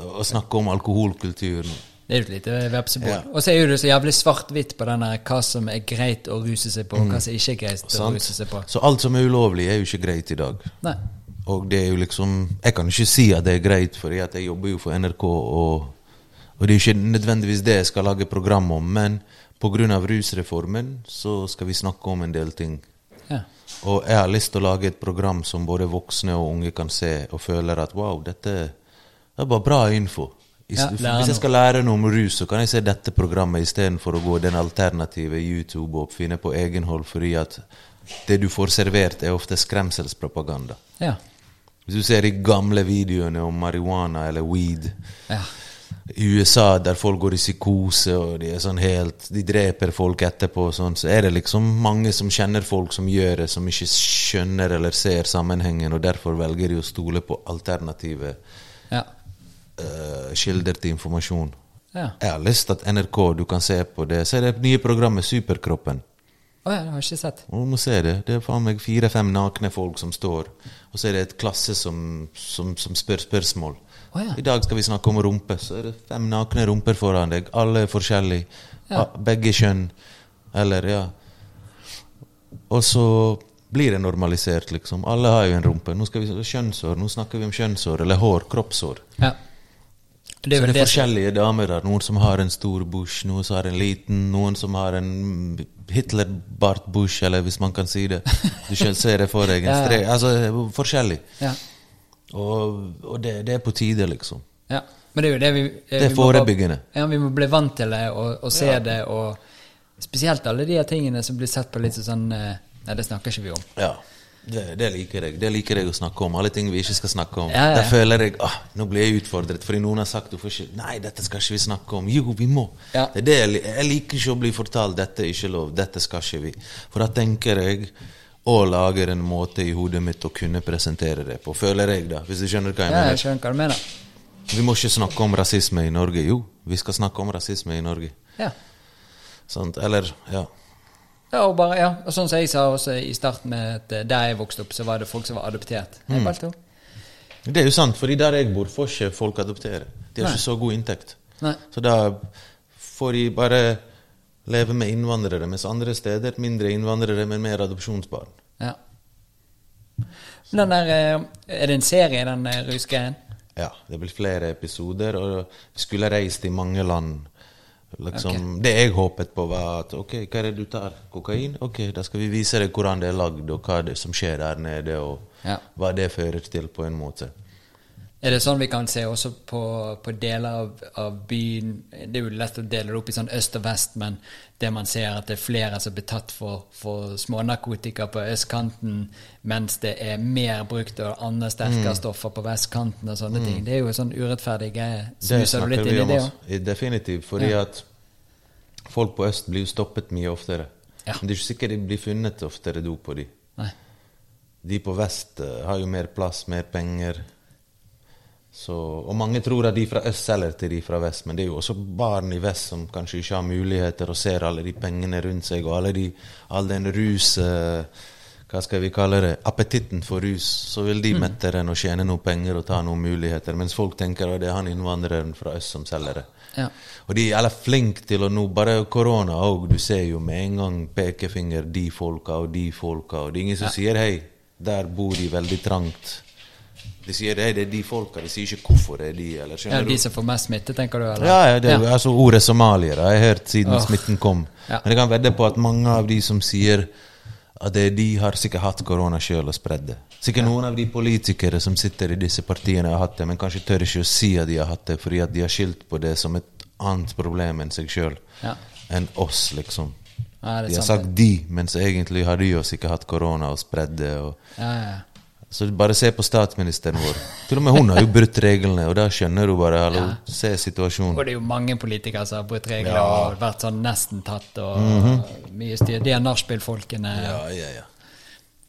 D: å snakke om alkoholkulturen.
C: Det er jo et lite vepsebol.
D: Ja.
C: Og så er det så jævlig svart-hvitt på denne, hva som er greit å ruse seg på, og hva som ikke er greit å
D: Mm.
C: Ruse seg på.
D: Så alt som er ulovlig, er jo ikke greit i dag.
C: Nei.
D: Og det er jo liksom Jeg kan ikke si at det er greit, for jeg jobber jo for NRK, og, og det er jo ikke nødvendigvis det jeg skal lage program om, men pga. rusreformen så skal vi snakke om en del ting.
C: Ja.
D: Og jeg har lyst til å lage et program som både voksne og unge kan se, og føler at wow, dette er bare bra info.
C: Ja,
D: Hvis jeg skal lære noe om rus, så kan jeg se dette programmet istedenfor å gå den alternative YouTube og finne på egenhold, fordi at det du får servert, er ofte skremselspropaganda.
C: Ja.
D: Hvis du ser de gamle videoene om marihuana eller weed
C: ja.
D: i USA, der folk går i psykose og de er sånn helt De dreper folk etterpå, og sånn, så er det liksom mange som kjenner folk som gjør det, som ikke skjønner eller ser sammenhengen, og derfor velger de å stole på alternative
C: Ja.
D: eh, kilder til informasjon.
C: Ja.
D: Jeg har lyst til at NRK, du kan se på det. Se det nye programmet Superkroppen.
C: Å ja, det har jeg ikke sett.
D: Og Du må se det. Det er faen meg fire-fem nakne folk som står, og så er det et klasse som, som, som spør spørsmål.
C: Oh, ja.
D: I dag skal vi snakke om rumpe. Så er det fem nakne rumper foran deg. Alle er forskjellige.
C: Ja.
D: Begge kjønn. Eller, ja. Og så blir det normalisert, liksom. Alle har jo en rumpe. Nå skal vi kjønnsår, Nå snakker vi om kjønnsår, Eller hår. Kroppshår.
C: Ja. Det er
D: Så det er forskjellige damer der. Noen som har en stor bush, noen som har en liten, noen som har en Hitler-bart-bush, eller hvis man kan si det. Du ser det for deg.
C: Ja, ja.
D: Altså forskjellig.
C: Ja.
D: Og, og det, det er på tide, liksom.
C: ja. Men det er jo det vi eh,
D: Det er
C: må
D: forebyggende.
C: Ja, vi må bli vant til det og, og se det, og spesielt alle de tingene som blir sett på litt sånn eh, Nei, det snakker ikke vi om.
D: Ja. Det, det liker jeg. Det liker jeg å snakke om. Alle ting vi ikke skal snakke om.
C: Ja, ja.
D: Der føler jeg ah, nå blir jeg utfordret, fordi noen har sagt du får ikke Nei, dette skal ikke vi snakke om. Jo, vi må.
C: Ja.
D: Det det jeg, jeg liker ikke å bli fortalt dette er ikke lov, dette skal ikke vi. For da tenker jeg og lager en måte i hodet mitt å kunne presentere det på. Føler jeg, da. Hvis du skjønner hva jeg
C: Ja, jeg skjønner hva du mener.
D: Vi må ikke snakke om rasisme i Norge. Jo, vi skal snakke om rasisme i Norge.
C: Ja.
D: Sånt, Eller, ja.
C: Ja, og bare, ja, og sånn som jeg sa også i starten med at eh, der jeg vokste opp, så var det folk som var adoptert.
D: Mm.
C: Jeg valgte.
D: Det er jo sant, fordi der jeg bor, får ikke folk adoptere. De har
C: Nei.
D: ikke så god inntekt.
C: Nei.
D: Så da får de bare leve med innvandrere, mens andre steder mindre innvandrere, men mer adopsjonsbarn.
C: Ja. Men Den der, eh, er det en serie, den eh, rusgreien?
D: Ja, det blir flere episoder, og vi skulle reist i mange land. Liksom, Det jeg håpet på, var at ok, hva er det du tar? Kokain? Ok, da skal vi vise deg hvordan det er lagd, og hva det som skjer der nede, og
C: Ja.
D: hva det fører til, på en måte.
C: Er det sånn vi kan se også på, på deler av, av byen Det er jo lett å dele det opp i sånn øst og vest, men det man ser at det er flere som blir tatt for, for smånarkotika på østkanten, mens det er mer brukt og andre
D: Mm.
C: stoffer på vestkanten og sånne ting. Det er jo sånn urettferdig greie.
D: Det
C: Snuser du litt inn i det òg?
D: Definitivt, fordi
C: Ja.
D: at folk på øst blir jo stoppet mye oftere.
C: Ja.
D: Men det er ikke sikkert de blir funnet oftere dop på de.
C: Nei.
D: De på vest eh, har jo mer plass, mer penger. Så, og mange tror at de fra øst selger til de fra vest, men det er jo også barn i vest som kanskje ikke har muligheter og ser alle de pengene rundt seg, og alle de, all den rus eh, Hva skal vi kalle det? Appetitten for rus. Så vil de mette den og tjene noe penger og ta noen muligheter, mens folk tenker at det er han innvandreren fra øst som selger det.
C: Ja.
D: Og de er flinke til å nå Bare korona òg, du ser jo med en gang pekefinger de folka og de folka, og det er ingen som sier hei, der bor de veldig trangt. De sier hei, det er de folka, de sier ikke hvorfor det er de, eller
C: Ja, de som får mest smitte, tenker du? Eller?
D: Ja, ja, det er ja. altså ordet somaliere har jeg hørt siden
C: oh.
D: smitten kom.
C: Ja.
D: Men jeg kan vedde på at mange av de som sier at de har sikkert hatt korona sjøl og spredd det. Sikkert noen av de politikere som sitter i disse partiene har hatt det, men kanskje tør ikke å si at de har hatt det, fordi at de har skilt på det som et annet problem enn seg sjøl.
C: Ja.
D: Enn oss, liksom.
C: Ja,
D: De har
C: sant.
D: sagt de, mens egentlig har de jo sikkert hatt korona og spredd det. Og
C: ja.
D: Så bare se på statsministeren vår. Til og med hun har jo brutt reglene, og da skjønner du bare hallo,
C: Ja.
D: se situasjonen.
C: Og det er jo mange politikere som har brutt regler
D: Ja.
C: Og vært sånn nesten tatt og mye styr. De er nachspiel-folkene.
D: Ja, ja, ja.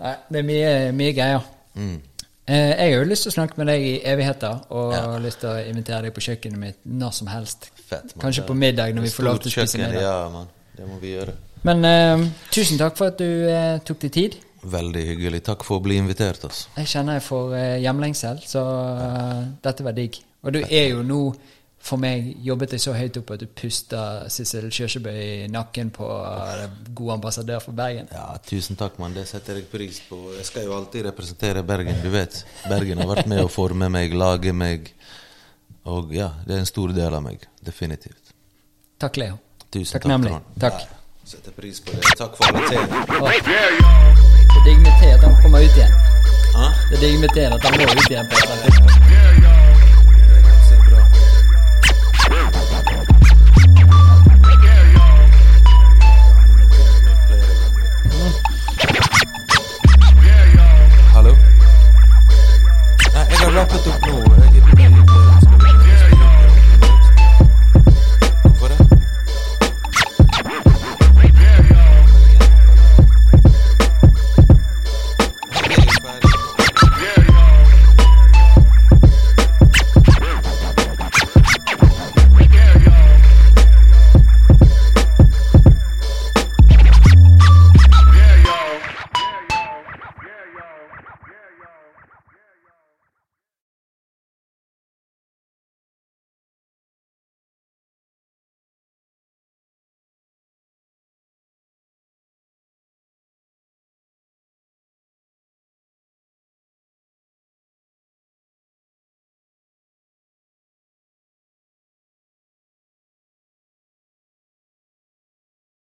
C: Nei, det er mye, mye greier.
D: Mm.
C: Eh, jeg har jo lyst til å snakke med deg i evigheter, og har lyst til å invitere deg på kjøkkenet mitt når som helst.
D: Fett, man.
C: Kanskje på middag når vi får lov til å spise middag.
D: Ja, man. Det må vi gjøre.
C: Men eh, tusen takk for at du eh, tok deg tid.
D: Veldig hyggelig. Takk for å bli invitert. Altså.
C: Jeg kjenner jeg får eh, hjemlengsel, så uh, dette var digg. Og du er jo nå for meg jobbet jeg så høyt opp at du puster Sissel Kjørsebø i nakken på eh, god ambassadør for Bergen.
D: Ja, Tusen takk, mann. Det setter jeg pris på. Jeg skal jo alltid representere Bergen, du vet. Bergen har vært med å forme meg, lage meg. Og ja, det er en stor del av meg. Definitivt.
C: Takk, Leo.
D: Tusen
C: Takknemlig.
D: takk. Trond.
C: Takk.
D: Ja, setter pris på det. Takk for alle
C: ikke at Han kommer ut igjen. Det er dignitet at han må ut igjen på. Hallo? Jeg har rappet
A: opp nå.